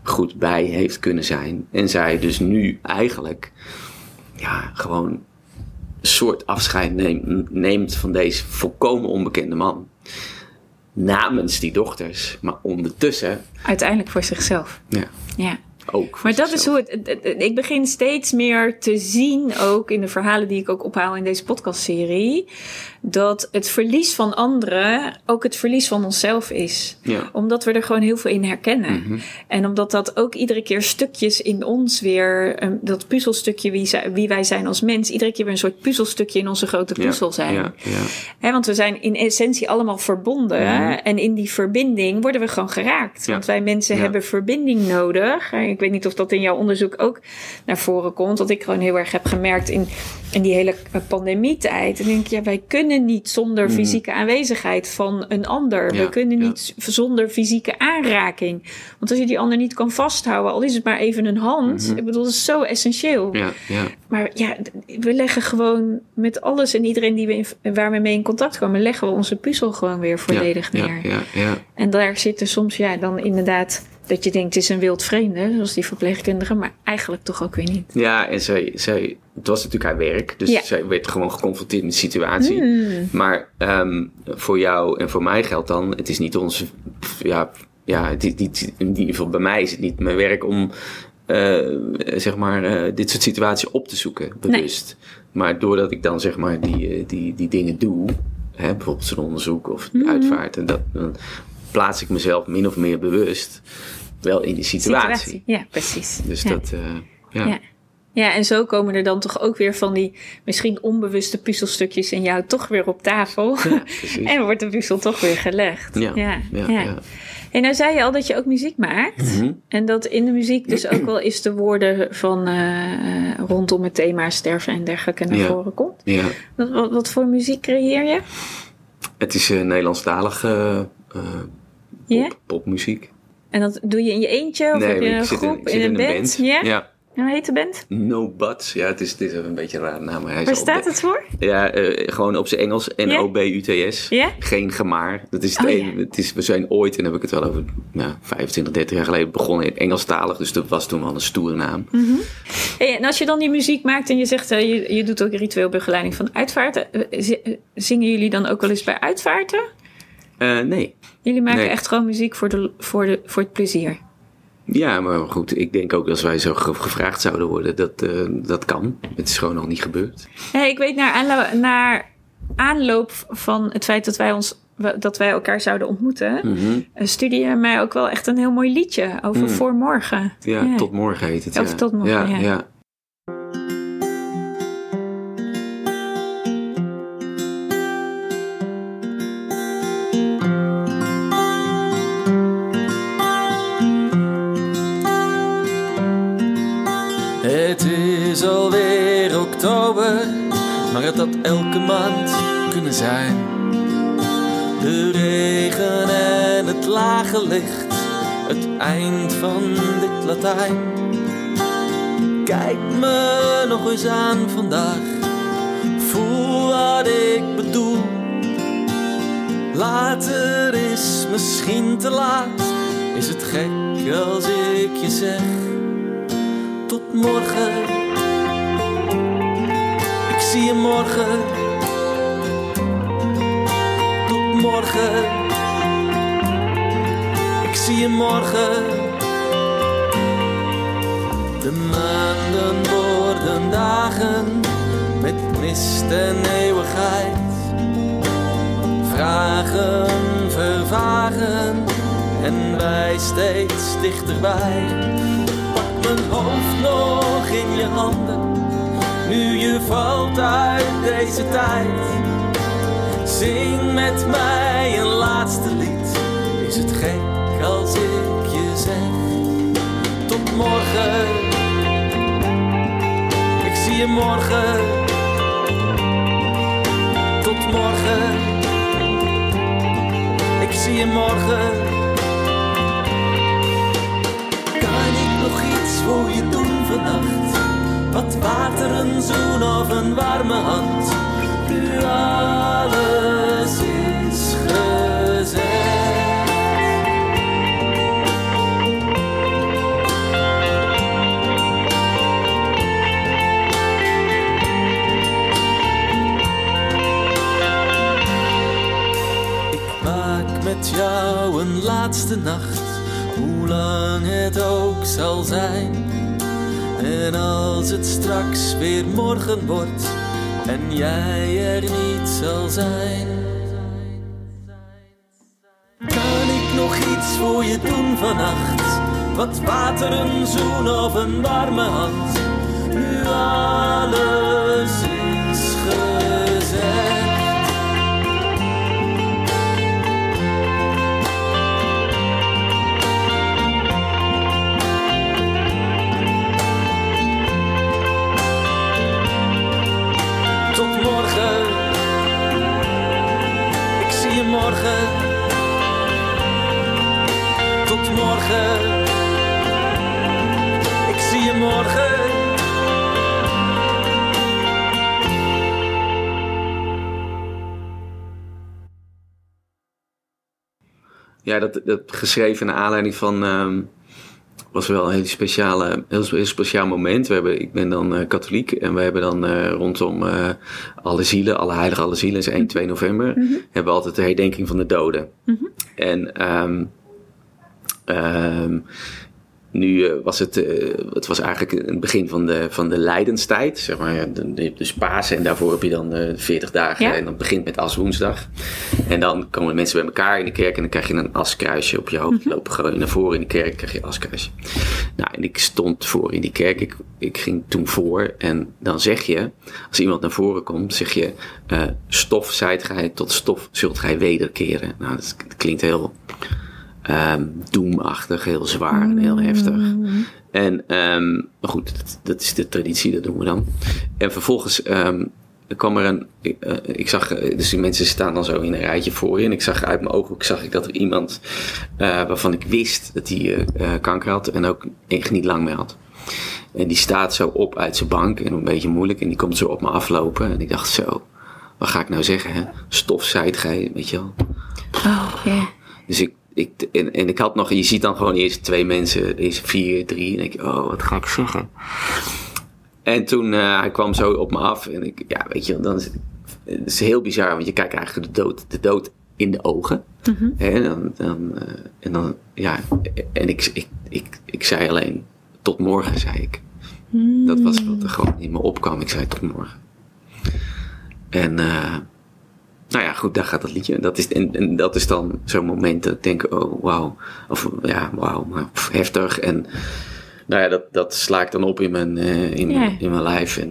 goed bij heeft kunnen zijn. En zij dus nu eigenlijk ja, gewoon een soort afscheid neemt, neemt van deze volkomen onbekende man namens die dochters, maar ondertussen. Uiteindelijk voor zichzelf. Ja. ja. Ook maar dat is hoe het, Ik begin steeds meer te zien, ook in de verhalen die ik ook ophaal in deze podcastserie dat het verlies van anderen ook het verlies van onszelf is. Ja. Omdat we er gewoon heel veel in herkennen. Mm En omdat dat ook iedere keer stukjes in ons weer, um, dat puzzelstukje wie, wie, wij zijn als mens, iedere keer weer een soort puzzelstukje in onze grote puzzel zijn. Ja. He, want we zijn in essentie allemaal verbonden. Mhm. En in die verbinding worden we gewoon geraakt. Want wij mensen hebben verbinding nodig. Ik weet niet of dat in jouw onderzoek ook naar voren komt. Dat ik gewoon heel erg heb gemerkt in, in die hele pandemietijd. En denk ik, ja, wij kunnen niet zonder hmm. fysieke aanwezigheid van een ander. we kunnen niet zonder fysieke aanraking. Want als je die ander niet kan vasthouden, al is het maar even een hand. Mhm. Ik bedoel, dat is zo essentieel. Ja, ja. Maar ja, we leggen gewoon met alles en iedereen die we in, waar we mee in contact komen, leggen we onze puzzel gewoon weer volledig neer. Ja, ja, En daar zitten soms, ja, dan inderdaad dat je denkt, het is een wild vreemde, zoals die verpleegkundige, maar eigenlijk toch ook weer niet. Ja, en zij, zij het was natuurlijk haar werk, dus zij werd gewoon geconfronteerd met de situatie. Hmm. Maar um, voor jou en voor mij geldt dan, het is niet onze, ja, ja het is niet, in ieder geval bij mij is het niet mijn werk om, uh, zeg maar, uh, dit soort situaties op te zoeken, bewust. Maar doordat ik dan, zeg maar, die, die, die dingen doe, hè, bijvoorbeeld zo'n onderzoek of mm. uitvaart, en dat, dan plaats ik mezelf min of meer bewust wel in die situatie. Ja, precies. Dus Ja. dat, eh, ja. Ja. Ja, en zo komen er dan toch ook weer van die misschien onbewuste puzzelstukjes in jou toch weer op tafel. Ja, precies. en wordt de puzzel toch weer gelegd. Ja, ja, ja. En nou zei je al dat je ook muziek maakt. Mhm. En dat in de muziek dus ook wel eens de woorden van eh, rondom het thema sterven en dergelijke naar Ja. voren komt. ja. Wat, wat, voor muziek creëer je? Het is uh, Nederlandstalige pop, popmuziek. En dat doe je in je eentje of heb je maar ik een groep in een band? Ja? ja. En hoe heet de band? No Buts. Ja, het is, het is een beetje een rare naam. Maar hij is Waar staat het voor? Ja, eh, gewoon op zijn Engels. N-O-B-U-T-S. Geen gemaar. Dat is het Oh, een, het is, we zijn ooit, en dan heb ik het wel over nou, 25, 30 jaar geleden begonnen in Engelstalig. Dus dat was toen wel een stoere naam. Hey, en als je dan die muziek maakt en je zegt, eh, je, je doet ook ritueel begeleiding van uitvaarten. eh, zi- Zingen jullie dan ook wel eens bij uitvaarten? Nee. Jullie maken Nee. echt gewoon muziek voor, de, voor, de, voor het plezier. Ja, maar goed, ik denk ook als wij zo ge- gevraagd zouden worden, dat, eh, dat kan. Het is gewoon nog niet gebeurd. Nee, ik weet naar, aanlo- naar aanloop van het feit dat wij, ons, dat wij elkaar zouden ontmoeten, Mhm. eh, stuurde je mij ook wel echt een heel mooi liedje over Mm. voor morgen. Ja, tot morgen heet het. Of ja. tot morgen, ja. ja. Had elke maand kunnen zijn. De regen en het lage licht, het eind van dit Latijn. Kijk me nog eens aan vandaag, voel wat ik bedoel. Later is misschien te laat, is het gek als ik je zeg tot morgen. Zie je morgen. Tot morgen. Ik zie je morgen. De maanden worden dagen met mist en eeuwigheid. Vragen vervagen en wij steeds dichterbij mijn hoofd nog in je handen. Nu je valt uit deze tijd. Zing met mij een laatste lied. Is het gek als ik je zeg? Tot morgen. Ik zie je morgen. Tot morgen. Ik zie je morgen. Kan ik nog iets voor je doen vannacht? Wat water, een zoen of een warme hand? Nu alles is maak met jou een laatste nacht, hoe lang het ook zal zijn. En als het straks weer morgen wordt en jij er niet zal zijn. Kan ik nog iets voor je doen vannacht? Wat water, een zoen of een warme hand? Nu alles Ja, dat, dat geschreven naar aanleiding van. ehm, was wel een hele speciale, heel, heel speciaal moment. We hebben, ik ben dan eh, katholiek en we hebben dan eh, rondom eh, alle zielen, alle heilige alle zielen, is 1, 2 november, hebben we altijd de herdenking van de doden. En ehm, ehm, nu eh, was het, eh, het was eigenlijk het begin van de, van de lijdenstijd. Zeg maar, ja, de, de, dus Pasen en daarvoor heb je dan eh 40 dagen. Ja. En dat begint met aswoensdag. En dan komen mensen bij elkaar in de kerk en dan krijg je een askruisje op je hoofd. Mhm. Lopen gewoon naar voren in de kerk, krijg je een askruisje. Nou, en ik stond voor in die kerk. Ik, ik ging toen voor. En dan zeg je, als iemand naar voren komt, zeg je... eh, stof zijt gij, tot stof zult gij wederkeren. Nou, dat klinkt heel ehm doemachtig, heel zwaar en heel heftig. En ehm, maar goed, dat, dat is de traditie, dat doen we dan. En vervolgens ehm, kwam er een. Ik, eh, ik zag, eh, dus die mensen staan dan zo in een rijtje voor je. En ik zag uit mijn ooghoek zag ik dat er iemand eh, waarvan ik wist dat hij eh, eh, kanker had en ook echt niet lang meer had. En die staat zo op uit zijn bank en een beetje moeilijk. En die komt zo op me aflopen. En ik dacht zo, wat ga ik nou zeggen? Hè? Gij, weet je wel. Oh, ja. Dus ik, ik en, en ik had nog, je ziet dan gewoon eerst twee mensen, eerst vier, drie. En ik, oh, wat ga ik zeggen? En toen, eh, hij kwam zo op me af. En ik, ja, weet je, dan is het, het is heel bizar, want je kijkt eigenlijk de dood, de dood in de ogen. Hè, En dan, dan, eh, en dan, ja, en ik, ik, ik, ik zei alleen, tot morgen, zei ik. Dat was wat er gewoon in me opkwam. Ik zei, tot morgen. En, eh, nou ja, goed, daar gaat dat liedje. Dat is, en, en dat is dan zo'n moment dat ik denk, oh, wauw. Of ja, wauw, heftig. En nou ja, dat, dat sla ik dan op in mijn, eh, in, Ja. in mijn lijf. En,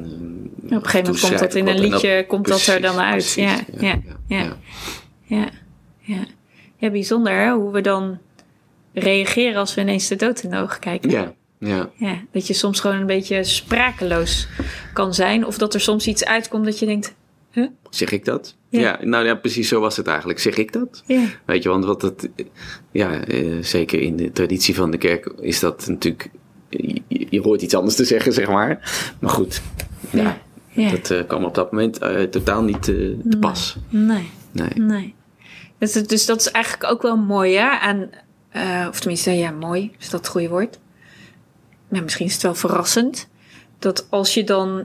Op een gegeven moment komt dat in een liedje, komt dat er dan uit. Ja, ja, ja. Ja, ja. ja, bijzonder hè? hoe we dan reageren als we ineens de dood in de ogen kijken. Ja, ja. Ja, dat je soms gewoon een beetje sprakeloos kan zijn. Of dat er soms iets uitkomt dat je denkt, huh? Zeg ik dat? Ja. Ja. nou ja, precies zo was het eigenlijk. Zeg ik dat? Ja. Weet je, want wat het, ja, eh, zeker in de traditie van de kerk is dat natuurlijk, je, je hoort iets anders te zeggen, zeg maar. Maar goed, ja, Ja. dat eh, kwam op dat moment eh, totaal niet te pas. Nee, Nee. nee. Dus, dus dat is eigenlijk ook wel mooi, hè? Eh, of tenminste, ja, mooi, is dat het goede woord? Maar misschien is het wel verrassend. Dat als je dan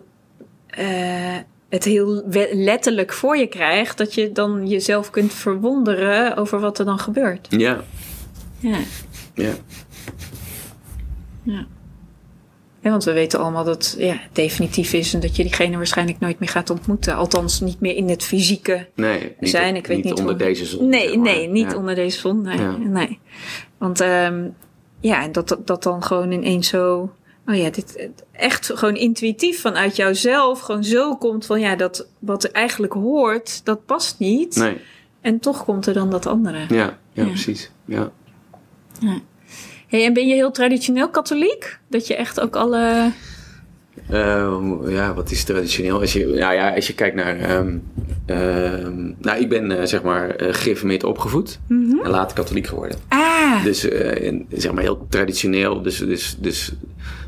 het heel letterlijk voor je krijgt, dat je dan jezelf kunt verwonderen over wat er dan gebeurt. Ja, Ja. ja. Ja. Ja, want we weten allemaal dat het ja, definitief is en dat je diegene waarschijnlijk nooit meer gaat ontmoeten. Althans, niet meer in het fysieke Nee, niet, zijn. Ik weet niet, onder deze zon. Nee, zeg maar. nee, niet Ja. onder deze zon. Nee, nee. Want ehm, ja, dat, dat dan gewoon ineens zo. Oh ja, dit echt gewoon intuïtief vanuit jouzelf gewoon zo komt van ja, dat wat er eigenlijk hoort, dat past niet. Nee, En toch komt er dan dat andere. ja, ja, Ja. precies. Ja. Hey, en ben je heel traditioneel katholiek? Dat je echt ook alle. Eh, ja, wat is traditioneel? Als je, nou ja, als je kijkt naar. ehm, ehm, nou, ik ben eh, zeg maar eh, gereformeerd opgevoed en later katholiek geworden. Ah, Dus zeg maar heel traditioneel. Dus, dus, dus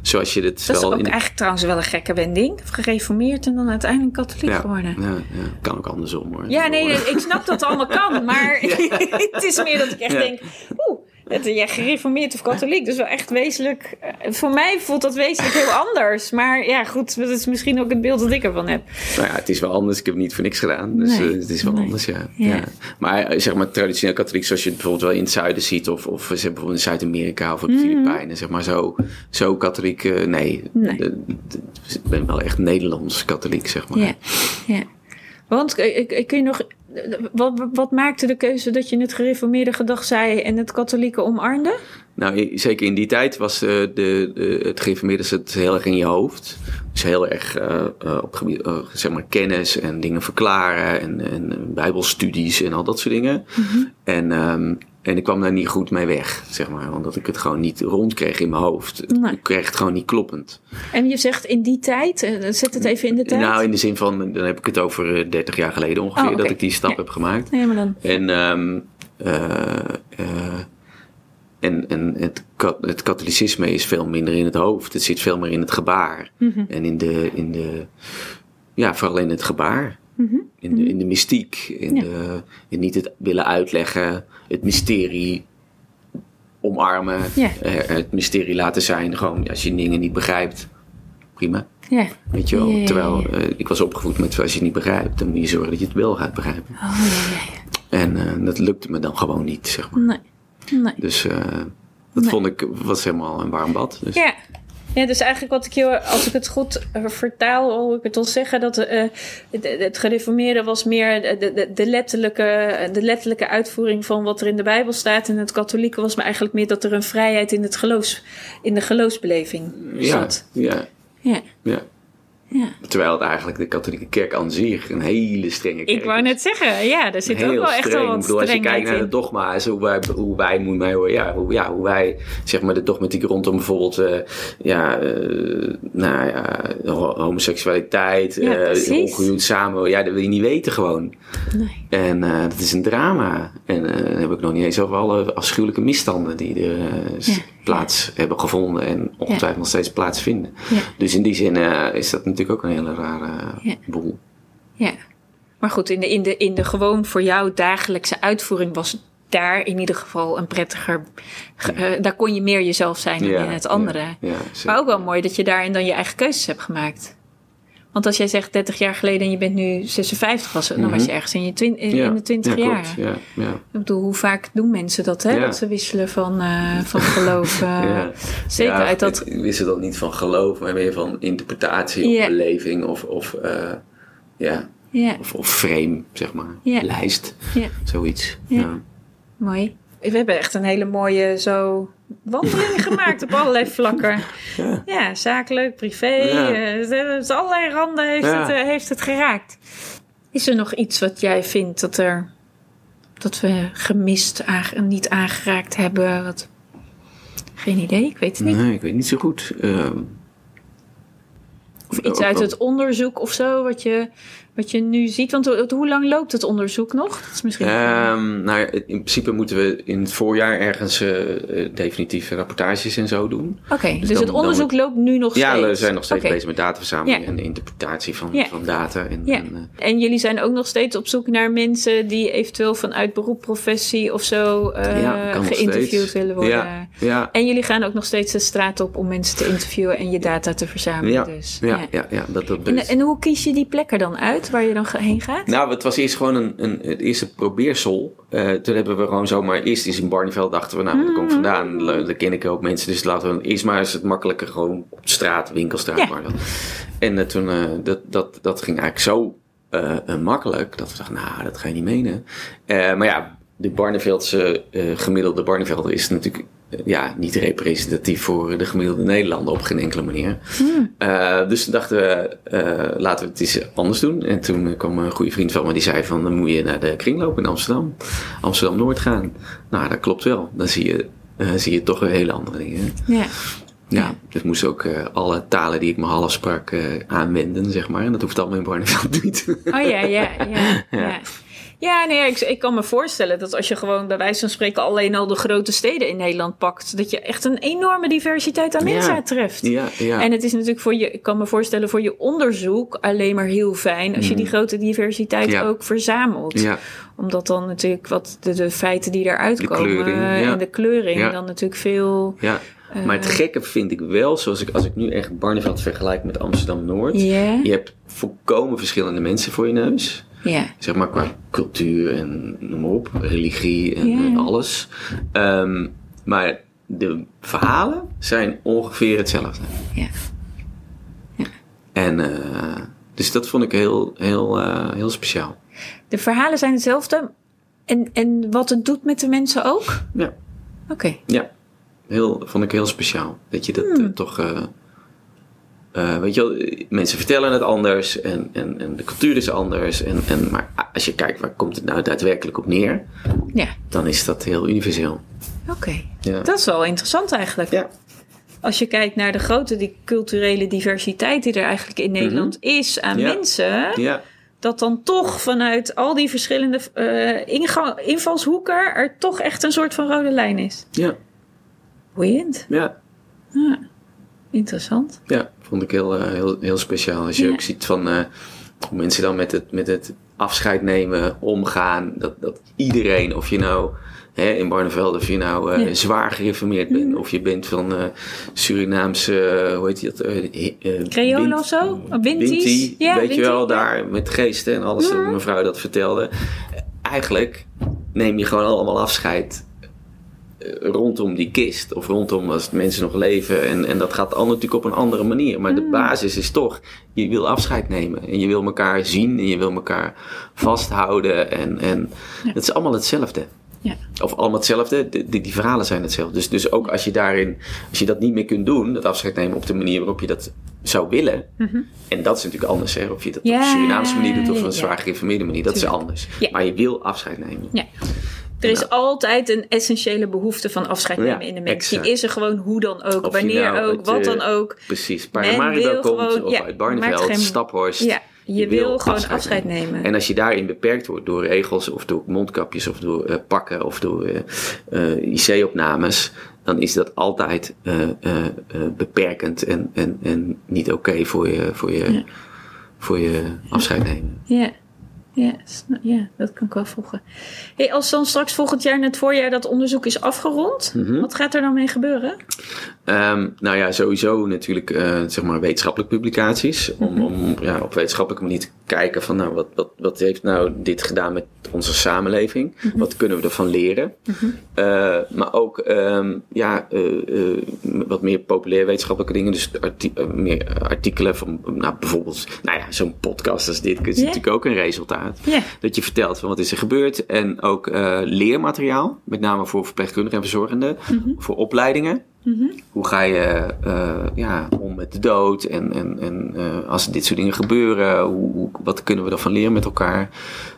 zoals je dit dat is ook in. eigenlijk trouwens wel een gekke wending. Gereformeerd en dan uiteindelijk katholiek ja, geworden. ja, ja, kan ook andersom hoor. Ja, nee, ik snap dat het allemaal kan. Maar het is meer dat ik echt denk... Oeh, het, ja, gereformeerd of katholiek. Dus wel echt wezenlijk... eh, Voor mij voelt dat wezenlijk heel anders. Maar ja, goed, dat is misschien ook het beeld dat ik ervan heb. Nou ja, het is wel anders. Ik heb het niet voor niks gedaan. Dus Nee. eh, het is wel Nee. anders, ja. Ja. ja. Maar eh, zeg maar traditioneel katholiek, zoals je het bijvoorbeeld wel in het zuiden ziet, of, of bijvoorbeeld in Zuid-Amerika of op de Filipijnen, zeg maar zo, zo katholiek, nee. Mhm. Nee. Ik ben wel echt Nederlands katholiek, zeg maar. Ja, ja. Want kun je nog... Wat, wat maakte de keuze dat je het gereformeerde gedag zei en het katholieke omarmde? Nou, zeker in die tijd was eh, de, de, het geïnformeerde zit heel erg in je hoofd. Dus heel erg eh, op gebied, eh, zeg maar, kennis en dingen verklaren en, en bijbelstudies en al dat soort dingen. En, ehm, en ik kwam daar niet goed mee weg, zeg maar. Omdat ik het gewoon niet rond kreeg in mijn hoofd. Nee. Ik kreeg het gewoon niet kloppend. En je zegt in die tijd, eh, zet het even in de tijd. Nou, in de zin van, dan heb ik het over eh, 30 jaar geleden ongeveer, Oh, dat ik die stap Ja. heb gemaakt. Nee, maar dan... En, ehm, eh, eh, en, en het, het katholicisme is veel minder in het hoofd. Het zit veel meer in het gebaar. En in de, in de, ja, vooral in het gebaar. In, de, in de mystiek. In, Ja. de, in niet het willen uitleggen. Het mysterie omarmen. Ja. eh, het mysterie laten zijn. Gewoon als je dingen niet begrijpt. Prima. Ja. Weet je wel. Ja, Terwijl eh, ik was opgevoed met als je het niet begrijpt. Dan moet je zorgen dat je het wel gaat begrijpen. Oh. En eh, dat lukte me dan gewoon niet, zeg maar. Nee. Nee. Dus, Dat Nee. vond ik, was helemaal een warm bad. Dus. Ja. Ja, dus eigenlijk wat ik je, als ik het goed eh, vertaal, hoor ik het al zeggen, dat eh, het, gereformeerde was meer de, de, de, letterlijke, de letterlijke uitvoering van wat er in de Bijbel staat. En het katholieke was maar eigenlijk meer dat er een vrijheid in, het geloofs, in de geloofsbeleving zat. ja, Ja. ja. ja. Terwijl het eigenlijk de katholieke kerk aan zich een hele strenge kerk Ik wou net zeggen, ja, er zit ook wel echt wel Ik wat bedoel, als je strengheid kijkt naar de dogma's, hoe wij, hoe wij moet mij ja, hoe, ja, hoe wij, zeg maar, de dogmatiek rondom bijvoorbeeld, eh, ja, eh, nou ja, ho- homoseksualiteit, Ja, precies. ongehuwd samen, ja, dat wil je niet weten gewoon. Nee. En dat is een drama. En dan heb ik nog niet eens over alle afschuwelijke misstanden die er Ja, plaats hebben gevonden en ongetwijfeld nog steeds plaatsvinden. Ja. Dus in die zin is dat natuurlijk ook een hele rare Ja. boel. Ja. Maar goed, in de, in, de, in de gewoon voor jou dagelijkse uitvoering was daar in ieder geval een prettiger. ge- eh, daar kon je meer jezelf zijn dan in het andere. Maar ook wel mooi dat je daarin dan je eigen keuzes hebt gemaakt. Want als jij zegt 30 jaar geleden en je bent nu 56, was het, dan was je Mhm. ergens in, je twin, in, Ja, in de 20 ja, jaar. Ja, ja. Ik bedoel, hoe vaak doen mensen dat, hè? Ja. Dat ze wisselen van, eh, van geloof. eh, Ja. Zeker Ja, uit dat. Ik wist het dan niet van geloof, maar meer van interpretatie of beleving of, of, eh, ja, of, of frame, zeg maar. Ja. Lijst, zoiets. Ja. mooi. We hebben echt een hele mooie zo wandeling gemaakt op allerlei vlakken. Ja. Ja, zakelijk, privé. Ja. is allerlei randen heeft, Ja. het, eh, heeft het geraakt. Is er nog iets wat jij vindt dat, er, dat we gemist, aange- niet aangeraakt hebben? Wat... Geen idee, ik weet het niet. Nee, ik weet niet zo goed. Ehm, Of iets uit het onderzoek of zo, wat je, wat je nu ziet. Want ho- hoe lang loopt het onderzoek nog? Dat is misschien... Ehm, nou ja, in principe moeten we in het voorjaar ergens eh, eh, definitieve rapportages en zo doen. Oké, dus, dan- het dan onderzoek loopt nu nog Ja, steeds? we zijn nog steeds bezig met dataverzameling Ja. en de interpretatie van, Ja. van data. En, Ja. en, eh, En jullie zijn ook nog steeds op zoek naar mensen die eventueel vanuit beroep, professie of zo ja, geïnterviewd willen worden. Ja, ja, En jullie gaan ook nog steeds de straat op om mensen te interviewen en je data te verzamelen. ja, dus. ja, ja, ja, dat, dat En, en hoe kies je die plekken dan uit waar je dan heen gaat? Nou, het was eerst gewoon een, een, het eerste probeersel. Eh, toen hebben we gewoon zomaar eerst eens in Barneveld dachten we, nou, daar kom ik vandaan. Daar ken ik ook mensen, dus laten we eerst maar eens het makkelijker gewoon op straat, winkelstraat. Ja. Barneveld. En eh, toen, eh, dat, dat, dat ging eigenlijk zo makkelijk dat we dachten, nou, dat ga je niet menen. Maar ja, de Barneveldse eh, gemiddelde Barnevelder is natuurlijk eh, ja, niet representatief voor de gemiddelde Nederlander op geen enkele manier. Eh, dus toen dachten we, laten we het eens anders doen. En toen kwam een goede vriend van me die zei van, dan moet je naar de kringloop in Amsterdam. Amsterdam-Noord gaan. Nou, dat klopt wel. Dan zie je, zie je toch weer hele andere dingen. Ja. Ja, dus moest ook alle talen die ik me half sprak aanwenden, zeg maar. En dat hoeft allemaal in Barneveld niet. Oh ja, ja, ja. ja. Ja. Ja. nee, ik, ik kan me voorstellen dat als je gewoon bij wijze van spreken alleen al de grote steden in Nederland pakt, dat je echt een enorme diversiteit aan mensen treft. ja, ja. En het is natuurlijk voor je, ik kan me voorstellen, voor je onderzoek alleen maar heel fijn als je die grote diversiteit. Ja. ook verzamelt. ja, Omdat dan natuurlijk wat de, de feiten die eruit komen kleuring, eh, ja. en de kleuring Ja. dan natuurlijk veel. ja. Maar het gekke vind ik wel, zoals ik, als ik nu echt Barneveld vergelijk met Amsterdam-Noord. Ja, Je hebt volkomen verschillende mensen voor je neus. Ja, zeg maar qua cultuur en noem maar op, religie en, Ja. en alles. Ehm, maar de verhalen zijn ongeveer hetzelfde. ja. En eh, dus dat vond ik heel, heel, eh, heel speciaal. De verhalen zijn hetzelfde. En, en wat het doet met de mensen ook? Ja, Oké. ja. Heel, vond ik heel speciaal. Dat je dat eh, toch. Eh, weet je wel, mensen vertellen het anders en, en, en de cultuur is anders. En, en, maar als je kijkt waar komt het nou daadwerkelijk op neer, Ja, dan is dat heel universeel. oké. Ja. Dat is wel interessant eigenlijk. Ja. Als je kijkt naar de grote die culturele diversiteit die er eigenlijk in Nederland is aan Mhm. Ja. mensen. Dat dan toch vanuit al die verschillende eh, invalshoeken er toch echt een soort van rode lijn is. ja, Boeiend. ja. Ja, interessant. Ja, vond ik heel, eh, heel, heel speciaal. Als je Ja. ook ziet van eh, hoe mensen dan met het, met het afscheid nemen omgaan. Dat, dat iedereen, of je nou hè, in Barneveld, of je nou eh, Ja. zwaar gereformeerd bent, of je bent van Surinaamse, hoe heet die dat? eh, Creole of zo? Winties? Winti, Ja, weet je wel, daar met geesten en alles, dat mevrouw dat vertelde. Eigenlijk neem je gewoon allemaal afscheid rondom die kist. Of rondom als mensen nog leven. En, en dat gaat al natuurlijk op een andere manier. Maar de basis is toch, je wil afscheid nemen. En je wil elkaar zien en je wil elkaar vasthouden. En, en het is allemaal hetzelfde. Ja. Of allemaal hetzelfde, die, die, die verhalen zijn hetzelfde. Dus, dus ook als je daarin, als je dat niet meer kunt doen, dat afscheid nemen op de manier waarop je dat zou willen. En dat is natuurlijk anders, hè? Of je dat op een Surinaamse manier doet of een zwaar geïnformeerde manier, dat is anders. Maar je wil afscheid nemen. Ja. Er is altijd een essentiële behoefte van afscheid Ja, nemen in de mens. exact. Die is er gewoon hoe dan ook, Of wanneer nou ook, wat eh, dan ook. Precies. Paramaribo komt, gewoon- of ja, uit Barneveld, geen- Staphorst. Ja, je, wil, gewoon afscheid, nemen. nemen. En als je daarin beperkt wordt door regels of door mondkapjes of door eh, pakken of door eh, IC-opnames, dan is dat altijd beperkend en, en, en niet oké voor, je, voor, je, Ja. voor je afscheid nemen. Ja. Ja, ja, dat kan ik wel volgen. Hey, als dan straks volgend jaar, net voorjaar, dat onderzoek is afgerond, Mhm. wat gaat er dan mee gebeuren? Ehm, nou ja, sowieso natuurlijk eh, zeg maar wetenschappelijke publicaties. Om, om ja, op wetenschappelijke manier te kijken van nou, wat, wat, wat heeft nou dit gedaan met onze samenleving? Wat kunnen we ervan leren? Eh, maar ook ehm, ja, eh, wat meer populair wetenschappelijke dingen. Dus arti- meer artikelen van nou, bijvoorbeeld nou ja, zo'n podcast als dit is Ja. natuurlijk ook een resultaat. Dat je vertelt van wat is er gebeurd. En ook eh, leermateriaal, met name voor verpleegkundigen en verzorgenden. Voor opleidingen. Hoe ga je eh, ja, om met de dood? En, en, en eh, als dit soort dingen gebeuren, hoe, hoe- wat kunnen we ervan leren met elkaar?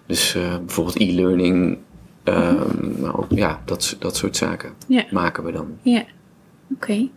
Dus bijvoorbeeld e-learning. nou, ook, ja, dat, dat soort zaken maken we dan. Ja, oké.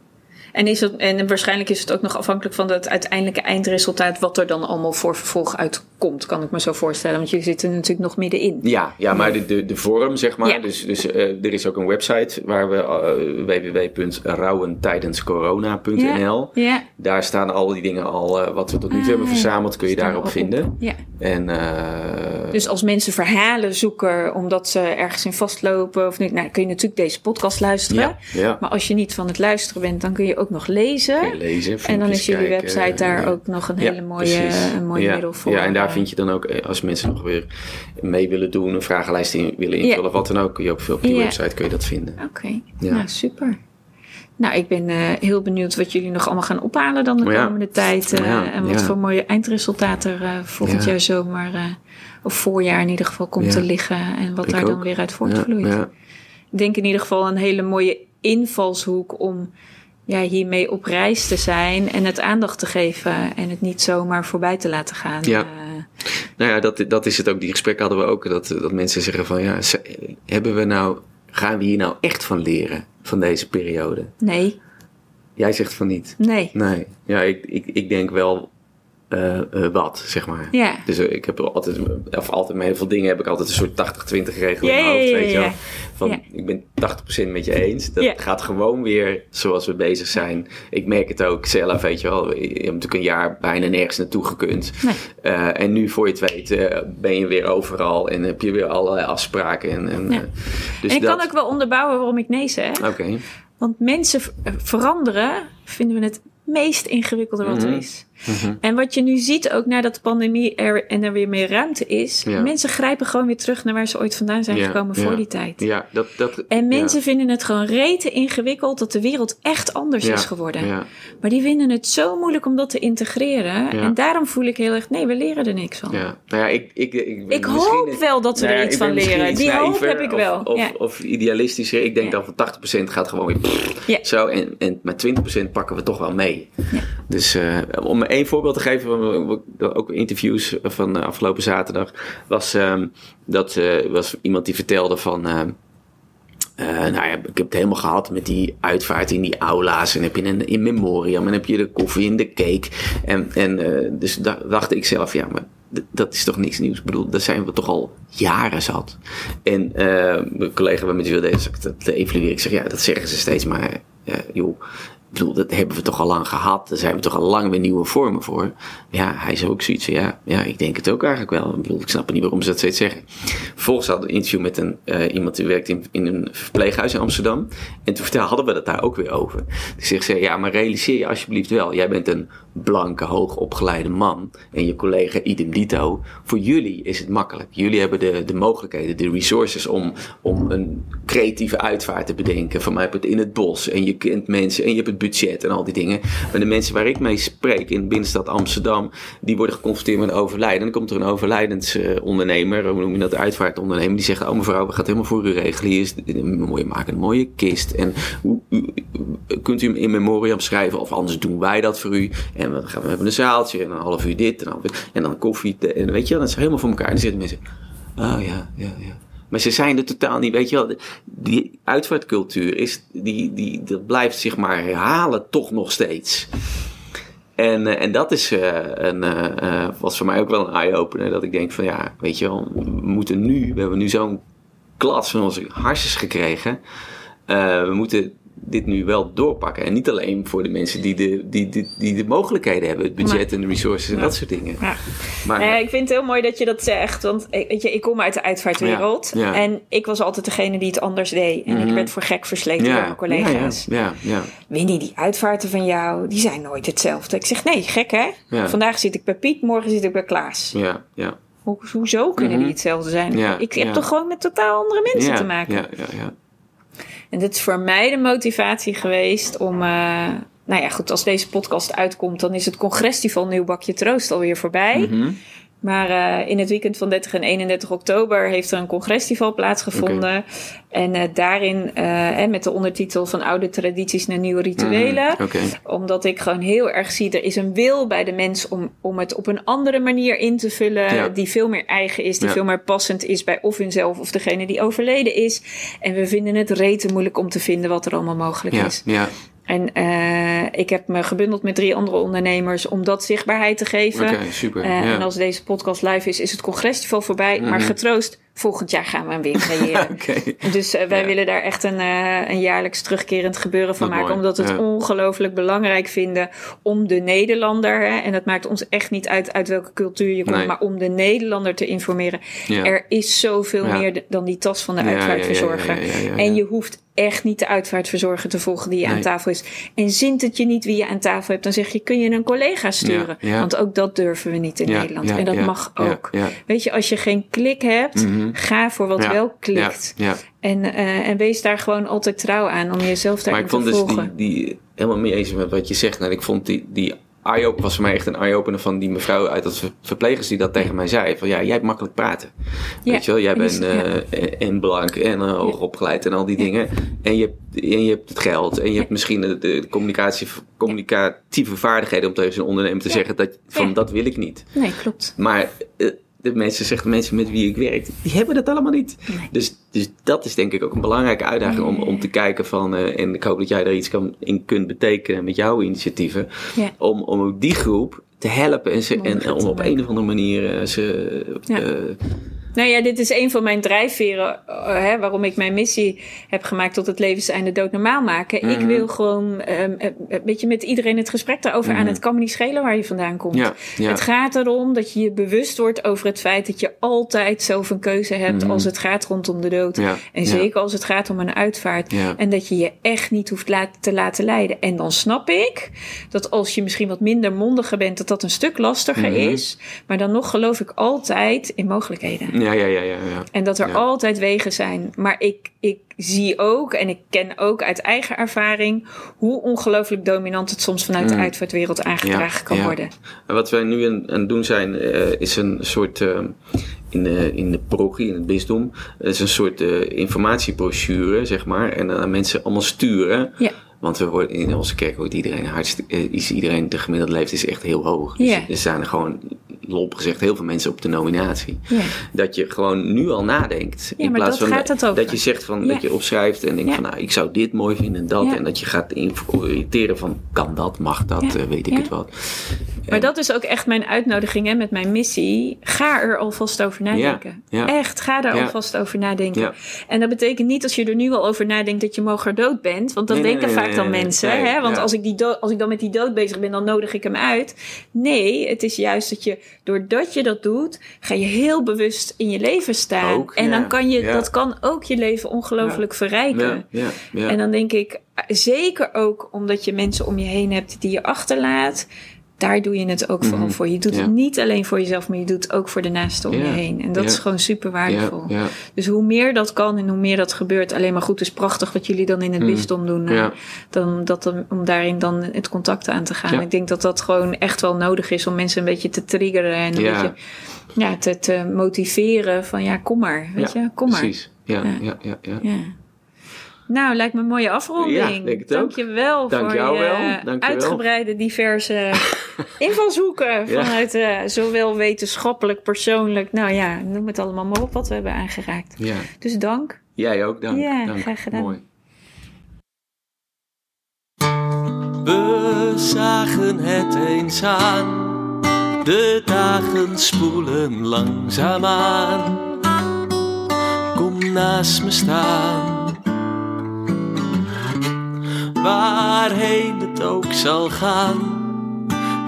En, is het, en waarschijnlijk is het ook nog afhankelijk van het uiteindelijke eindresultaat, wat er dan allemaal voor vervolg uitkomt, kan ik me zo voorstellen. Want jullie zitten er natuurlijk nog middenin. Ja, ja maar de, de, de vorm, zeg maar. Ja. Dus, dus eh, er is ook een website waar we uh, www.rouwentijdenscorona.nl Ja. Daar staan al die dingen al, eh, wat we tot nu toe Ah, hebben ja. verzameld, kun je daarop op. vinden. Ja. En eh, Dus als mensen verhalen zoeken omdat ze ergens in vastlopen, of niet, nou, kun je natuurlijk deze podcast luisteren. ja, ja. Maar als je niet van het luisteren bent, dan kun je ook nog lezen. Je en dan is jullie kijken, website daar ja. ook nog een hele mooie, precies. een mooi middel voor. Ja, en daar eh, vind je dan ook, eh, als mensen nog weer mee willen doen, een vragenlijst in, willen invullen, of wat dan ook, kun je ook veel op die Ja. website kun je dat vinden. Oké, Ja. nou super. Nou, ik ben eh, heel benieuwd wat jullie nog allemaal gaan ophalen dan de Ja. komende tijd. eh, Ja, en wat ja. voor mooie eindresultaten er eh, volgend Ja. jaar zomer eh, of voorjaar in ieder geval komt te liggen. En wat Ik daar dan weer uit voortvloeit. ja. Ik denk in ieder geval een hele mooie invalshoek om ja, hiermee op reis te zijn en het aandacht te geven en het niet zomaar voorbij te laten gaan. Ja. Eh, Nou ja, dat, dat is het ook. Die gesprekken hadden we ook. Dat, dat mensen zeggen van ja, hebben we nou, gaan we hier nou echt van leren van deze periode? nee, Jij zegt van niet. nee. Nee, ja, ik, ik, ik denk wel eh, eh, wat, zeg maar. Ja. Dus eh, ik heb altijd, of altijd met heel veel dingen heb ik altijd een soort 80-20 regel Ja, in mijn hoofd, weet je wel. Van, Ja. ik ben 80% met je eens. Dat Ja. gaat gewoon weer zoals we bezig zijn. Ik merk het ook zelf, weet je wel. Je hebt natuurlijk een jaar bijna nergens naartoe gekund. Nee. En nu, voor je het weet, ben je weer overal en heb je weer allerlei afspraken. En, en, Ja. dus en ik dat, kan ook wel onderbouwen waarom ik nee zeg. Oké, Want mensen veranderen vinden we het meest ingewikkelde wat er Mhm. Is. En wat je nu ziet, ook nadat de pandemie er en er weer meer ruimte is, Ja. mensen grijpen gewoon weer terug naar waar ze ooit vandaan zijn Ja, gekomen ja. voor die tijd. ja, dat... dat En mensen vinden het gewoon rete ingewikkeld dat de wereld echt anders is geworden. Ja, Maar die vinden het zo moeilijk om dat te integreren. En daarom voel ik heel erg, nee, we leren er niks van. Ja, nou ja, ik... Ik, ik, Ik hoop wel dat we Nou er ja, iets van leren. iets Die hoop heb ik of- wel. Of, ja. of idealistischer. Ik denk dat van 80% gaat gewoon weer pff, Ja. zo. En, en met 20% pakken we toch wel mee. Ja. Dus eh, om één voorbeeld te geven, van, ook interviews van eh, afgelopen zaterdag, was ehm, dat eh, was iemand die vertelde van. ehm, eh, nou ja, ik heb het helemaal gehad met die uitvaart in die aula's. En heb je een in memoriam. En heb je de koffie en de cake. En, en dus da- dacht ik zelf, ja, maar dat is toch niks nieuws. Ik bedoel, daar zijn we toch al jaren zat. En mijn collega bij me wilde deze evalueren. Ik zeg, ja, dat zeggen ze steeds. Maar joh, bedoel, dat hebben we toch al lang gehad. Daar zijn we toch al lang weer nieuwe vormen voor. Ja, hij is ook zoiets ja, ja, ik denk het ook eigenlijk wel. Ik bedoel, ik snap niet waarom ze dat steeds zeggen. Vervolgens hadden we een interview met een, uh, iemand die werkt in, in een verpleeghuis in Amsterdam. En toen vertelde, hadden we het daar ook weer over. Dus ik zei, ja, maar realiseer je alsjeblieft wel. Jij bent een blanke, hoogopgeleide man. En je collega idem dito. Voor jullie is het makkelijk. Jullie hebben de, de mogelijkheden, de resources om, om een creatieve uitvaart te bedenken. Van mij in het bos. En je kent mensen en je hebt het budget en al die dingen. Maar de mensen waar ik mee spreek in binnenstad Amsterdam, die worden geconfronteerd met een overlijden. En dan komt er een overlijdensondernemer, hoe noem je dat, uitvaartondernemer, die zegt: Oh mevrouw, we gaan het helemaal voor u regelen. Hier is een mooie, maken een mooie kist. En kunt u hem in memoriam schrijven? Of anders doen wij dat voor u. En we, gaan, we hebben een zaaltje en een half uur dit en dan, en dan koffie. En weet je, dan is het helemaal voor elkaar. En dan zitten mensen: Oh ja, ja, ja. Maar ze zijn er totaal niet, weet je wel. Die uitvaartcultuur is, die, die, dat blijft zich maar herhalen toch nog steeds. En, uh, en dat is, uh, een, uh, was voor mij ook wel een eye-opener. Dat ik denk van ja, weet je wel, we moeten nu, we hebben nu zo'n klats van onze harsjes gekregen. we moeten dit nu wel doorpakken. En niet alleen voor de mensen die de, die, die, die de mogelijkheden hebben, het budget en de resources en dat soort dingen. Ja. Maar, uh, ik vind het heel mooi dat je dat zegt. Want eh, weet je, ik kom uit de uitvaartwereld. En ik was altijd degene die het anders deed. En ik mhm. werd voor gek versleten door mijn collega's. Ja, ja, Winnie, die uitvaarten van jou, die zijn nooit hetzelfde. Ik zeg, nee, gek hè? Vandaag zit ik bij Piet, morgen zit ik bij Klaas. Ja, ja. Ho hoezo kunnen die mhm. hetzelfde zijn? ik heb toch gewoon met totaal andere mensen te maken. Ja, ja, ja. En dit is voor mij de motivatie geweest om. Uh, nou ja, goed, als deze podcast uitkomt, dan is het congresfestival Nieuw Bakje Troost alweer voorbij. Mm maar uh, in het weekend van 30 en 31 oktober heeft er een congresfestival plaatsgevonden. En uh, daarin, uh, met de ondertitel van oude tradities naar nieuwe rituelen. Mm, okay. Omdat ik gewoon heel erg zie, er is een wil bij de mens om, om het op een andere manier in te vullen. Ja. Die veel meer eigen is, die ja. veel meer passend is bij of hunzelf of degene die overleden is. En we vinden het rete moeilijk om te vinden wat er allemaal mogelijk is. Ja. En uh, ik heb me gebundeld met drie andere ondernemers om dat zichtbaarheid te geven. Okay, super. Uh, ja. En als deze podcast live is, is het congresfestival voorbij. Mm -hmm. Maar mhm. getroost, volgend jaar gaan we hem weer creëren. okay. Dus uh, wij ja. willen daar echt een, een jaarlijks terugkerend gebeuren van dat maken. Mooi. Omdat we het ja. ongelooflijk belangrijk vinden om de Nederlander, hè, en het maakt ons echt niet uit uit welke cultuur je komt, nee. maar om de Nederlander te informeren. Er is zoveel meer dan die tas van de uitvaartverzorger. En je hoeft echt niet de uitvaartverzorger te volgen die je nee. aan tafel is. En zint het je niet wie je aan tafel hebt, dan zeg je, kun je een collega sturen. Want ook dat durven we niet in Nederland. en dat mag ook. Weet je, als je geen klik hebt, mm -hmm. Ga voor wat wel klikt. En, uh, en wees daar gewoon altijd trouw aan om jezelf daarin te volgen. Maar ik vond dus die, die, helemaal mee eens met wat je zegt. Nou, ik vond die, die eye was voor mij echt een eye-opener van die mevrouw uit dat verplegers die dat tegen mij zei. Van ja, jij hebt makkelijk praten. Ja, Weet je wel, jij bent uh, ja. en blank en uh, hoog opgeleid en al die dingen. En je, hebt, en je hebt het geld en je hebt misschien de, de communicatie, communicatieve vaardigheden om tegen een ondernemer te zeggen dat van dat wil ik niet. Nee, klopt. Maar de mensen, zegt de mensen met wie ik werk, die hebben dat allemaal niet. Nee. Dus, dus dat is denk ik ook een belangrijke uitdaging om, om te kijken van, uh, en ik hoop dat jij daar iets kan, in kunt betekenen met jouw initiatieven, ja. om, om ook die groep te helpen en, ze, en, en om op een of andere manier uh, ze ja. uh, nou ja, dit is een van mijn drijfveren uh, hè, waarom ik mijn missie heb gemaakt tot het levenseinde dood normaal maken. Mm -hmm. Ik mhm. wil gewoon um, een beetje met iedereen het gesprek daarover mm -hmm. aan. Het kan me niet schelen waar je vandaan komt. Ja, ja. Het gaat erom dat je je bewust wordt over het feit dat je altijd zelf een keuze hebt mm -hmm. als het gaat rondom de dood. Ja, en zeker als het gaat om een uitvaart. En dat je je echt niet hoeft laat, te laten leiden. En dan snap ik dat als je misschien wat minder mondiger bent, dat dat een stuk lastiger is. Maar dan nog geloof ik altijd in mogelijkheden. Ja, ja, ja, ja, ja. En dat er ja. altijd wegen zijn. Maar ik, ik zie ook en ik ken ook uit eigen ervaring hoe ongelooflijk dominant het soms vanuit mm. de uitvaartwereld aangedragen kan ja. worden. En wat wij nu aan, het doen zijn, uh, is een soort. Uh, in de, in de parochie, in het bisdom, is een soort uh, informatiebrochure, zeg maar. En dan mensen allemaal sturen. Ja. Want we worden, in onze kerk wordt iedereen hartstikke, is iedereen, de gemiddelde leeftijd is echt heel hoog. Dus yeah. er staan er gewoon lomp gezegd heel veel mensen op de nominatie. Dat je gewoon nu al nadenkt. Ja, in plaats van dat, dat je zegt van dat je opschrijft en denkt van nou ik zou dit mooi vinden en dat. En dat je gaat oriënteren van kan dat, mag dat, uh, weet ik het wat. Maar dat is ook echt mijn uitnodiging hè, met mijn missie. Ga er alvast over nadenken. Echt, ga er Ja. alvast over nadenken. En dat betekent niet als je er nu al over nadenkt dat je morgen dood bent. Want dat Nee, nee, denken nee, vaak dan nee, mensen. nee, hè? Want ja. als, ik die dood, als ik dan met die dood bezig ben, dan nodig ik hem uit. Nee, het is juist dat je, doordat je dat doet, ga je heel bewust in je leven staan. Ook, en ja. dan kan je, Ja. dat kan ook je leven ongelooflijk verrijken. Ja, ja, ja. En dan denk ik, zeker ook omdat je mensen om je heen hebt die je achterlaat. Daar doe je het ook vooral voor. Je doet Mhm. Ja. het niet alleen voor jezelf, maar je doet het ook voor de naasten om Ja. je heen. En dat Ja. is gewoon super waardevol. Dus hoe meer dat kan en hoe meer dat gebeurt, alleen maar goed is prachtig wat jullie dan in het bisdom doen. Mhm. Dan, dat, om- daarin dan het contact aan te gaan. Ik denk dat dat gewoon echt wel nodig is om mensen een beetje te triggeren en een beetje ja, te, te motiveren van ja, kom maar. Weet je, kom maar. Precies. Ja, Ja. ja, ja, ja. Ja. Nou, lijkt me een mooie afronding. Ja, denk het ook. Dank je wel Dank voor jou je wel. Dank je wel. uitgebreide, diverse invalshoeken. Ja. Vanuit eh, zowel wetenschappelijk, persoonlijk. Nou ja, noem het allemaal maar op wat we hebben aangeraakt. Ja. Dus dank. Jij ook, dank. Ja, dank. graag gedaan. Mooi. We zagen het eens aan. De dagen spoelen langzaam aan. Kom naast me staan. Waarheen het ook zal gaan.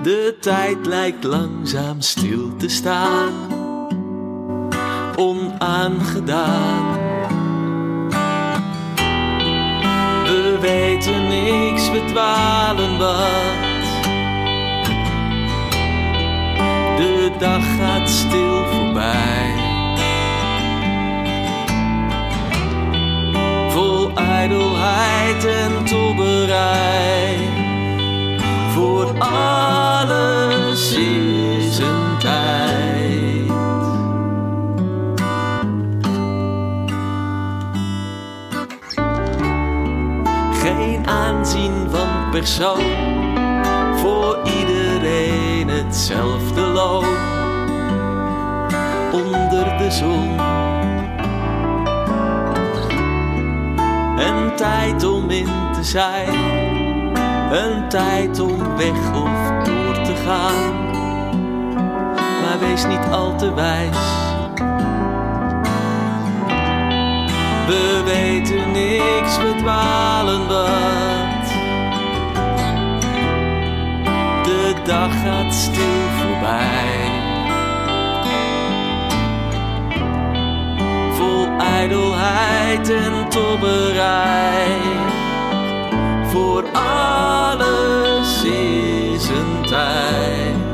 De tijd lijkt langzaam stil te staan. Onaangedaan. We weten niks, we dwalen wat. De dag gaat stil voorbij. Vol ijdelheid en tobberij. Voor alles is een tijd. Geen aanzien van persoon, voor iedereen hetzelfde loon. Onder de zon. Een tijd om in te zijn, een tijd om weg of door te gaan. Maar wees niet al te wijs. We weten niks, we dwalen wat. De dag gaat stil voorbij. IJdelheid en tobberij. Voor alles is een tijd.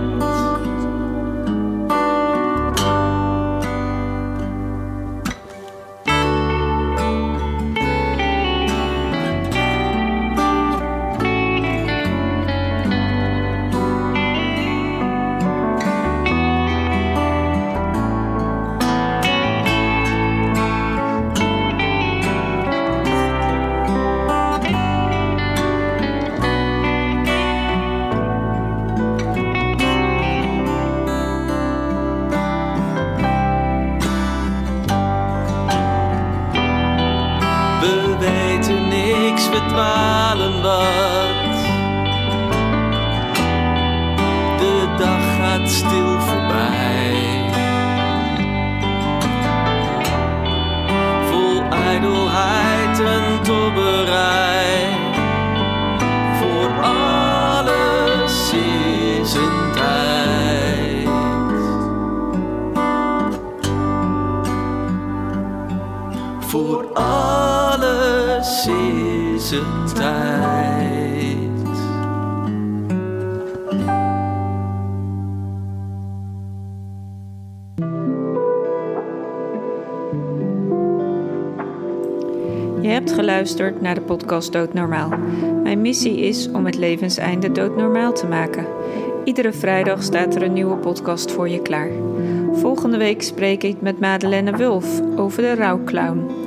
Tobberij. Voor alles is een tijd. Voor alles is een tijd. Geluisterd naar de podcast Doodnormaal. Mijn missie is om het levenseinde doodnormaal te maken. Iedere vrijdag staat er een nieuwe podcast voor je klaar. Volgende week spreek ik met Madeleine Wulf over de rouwclown.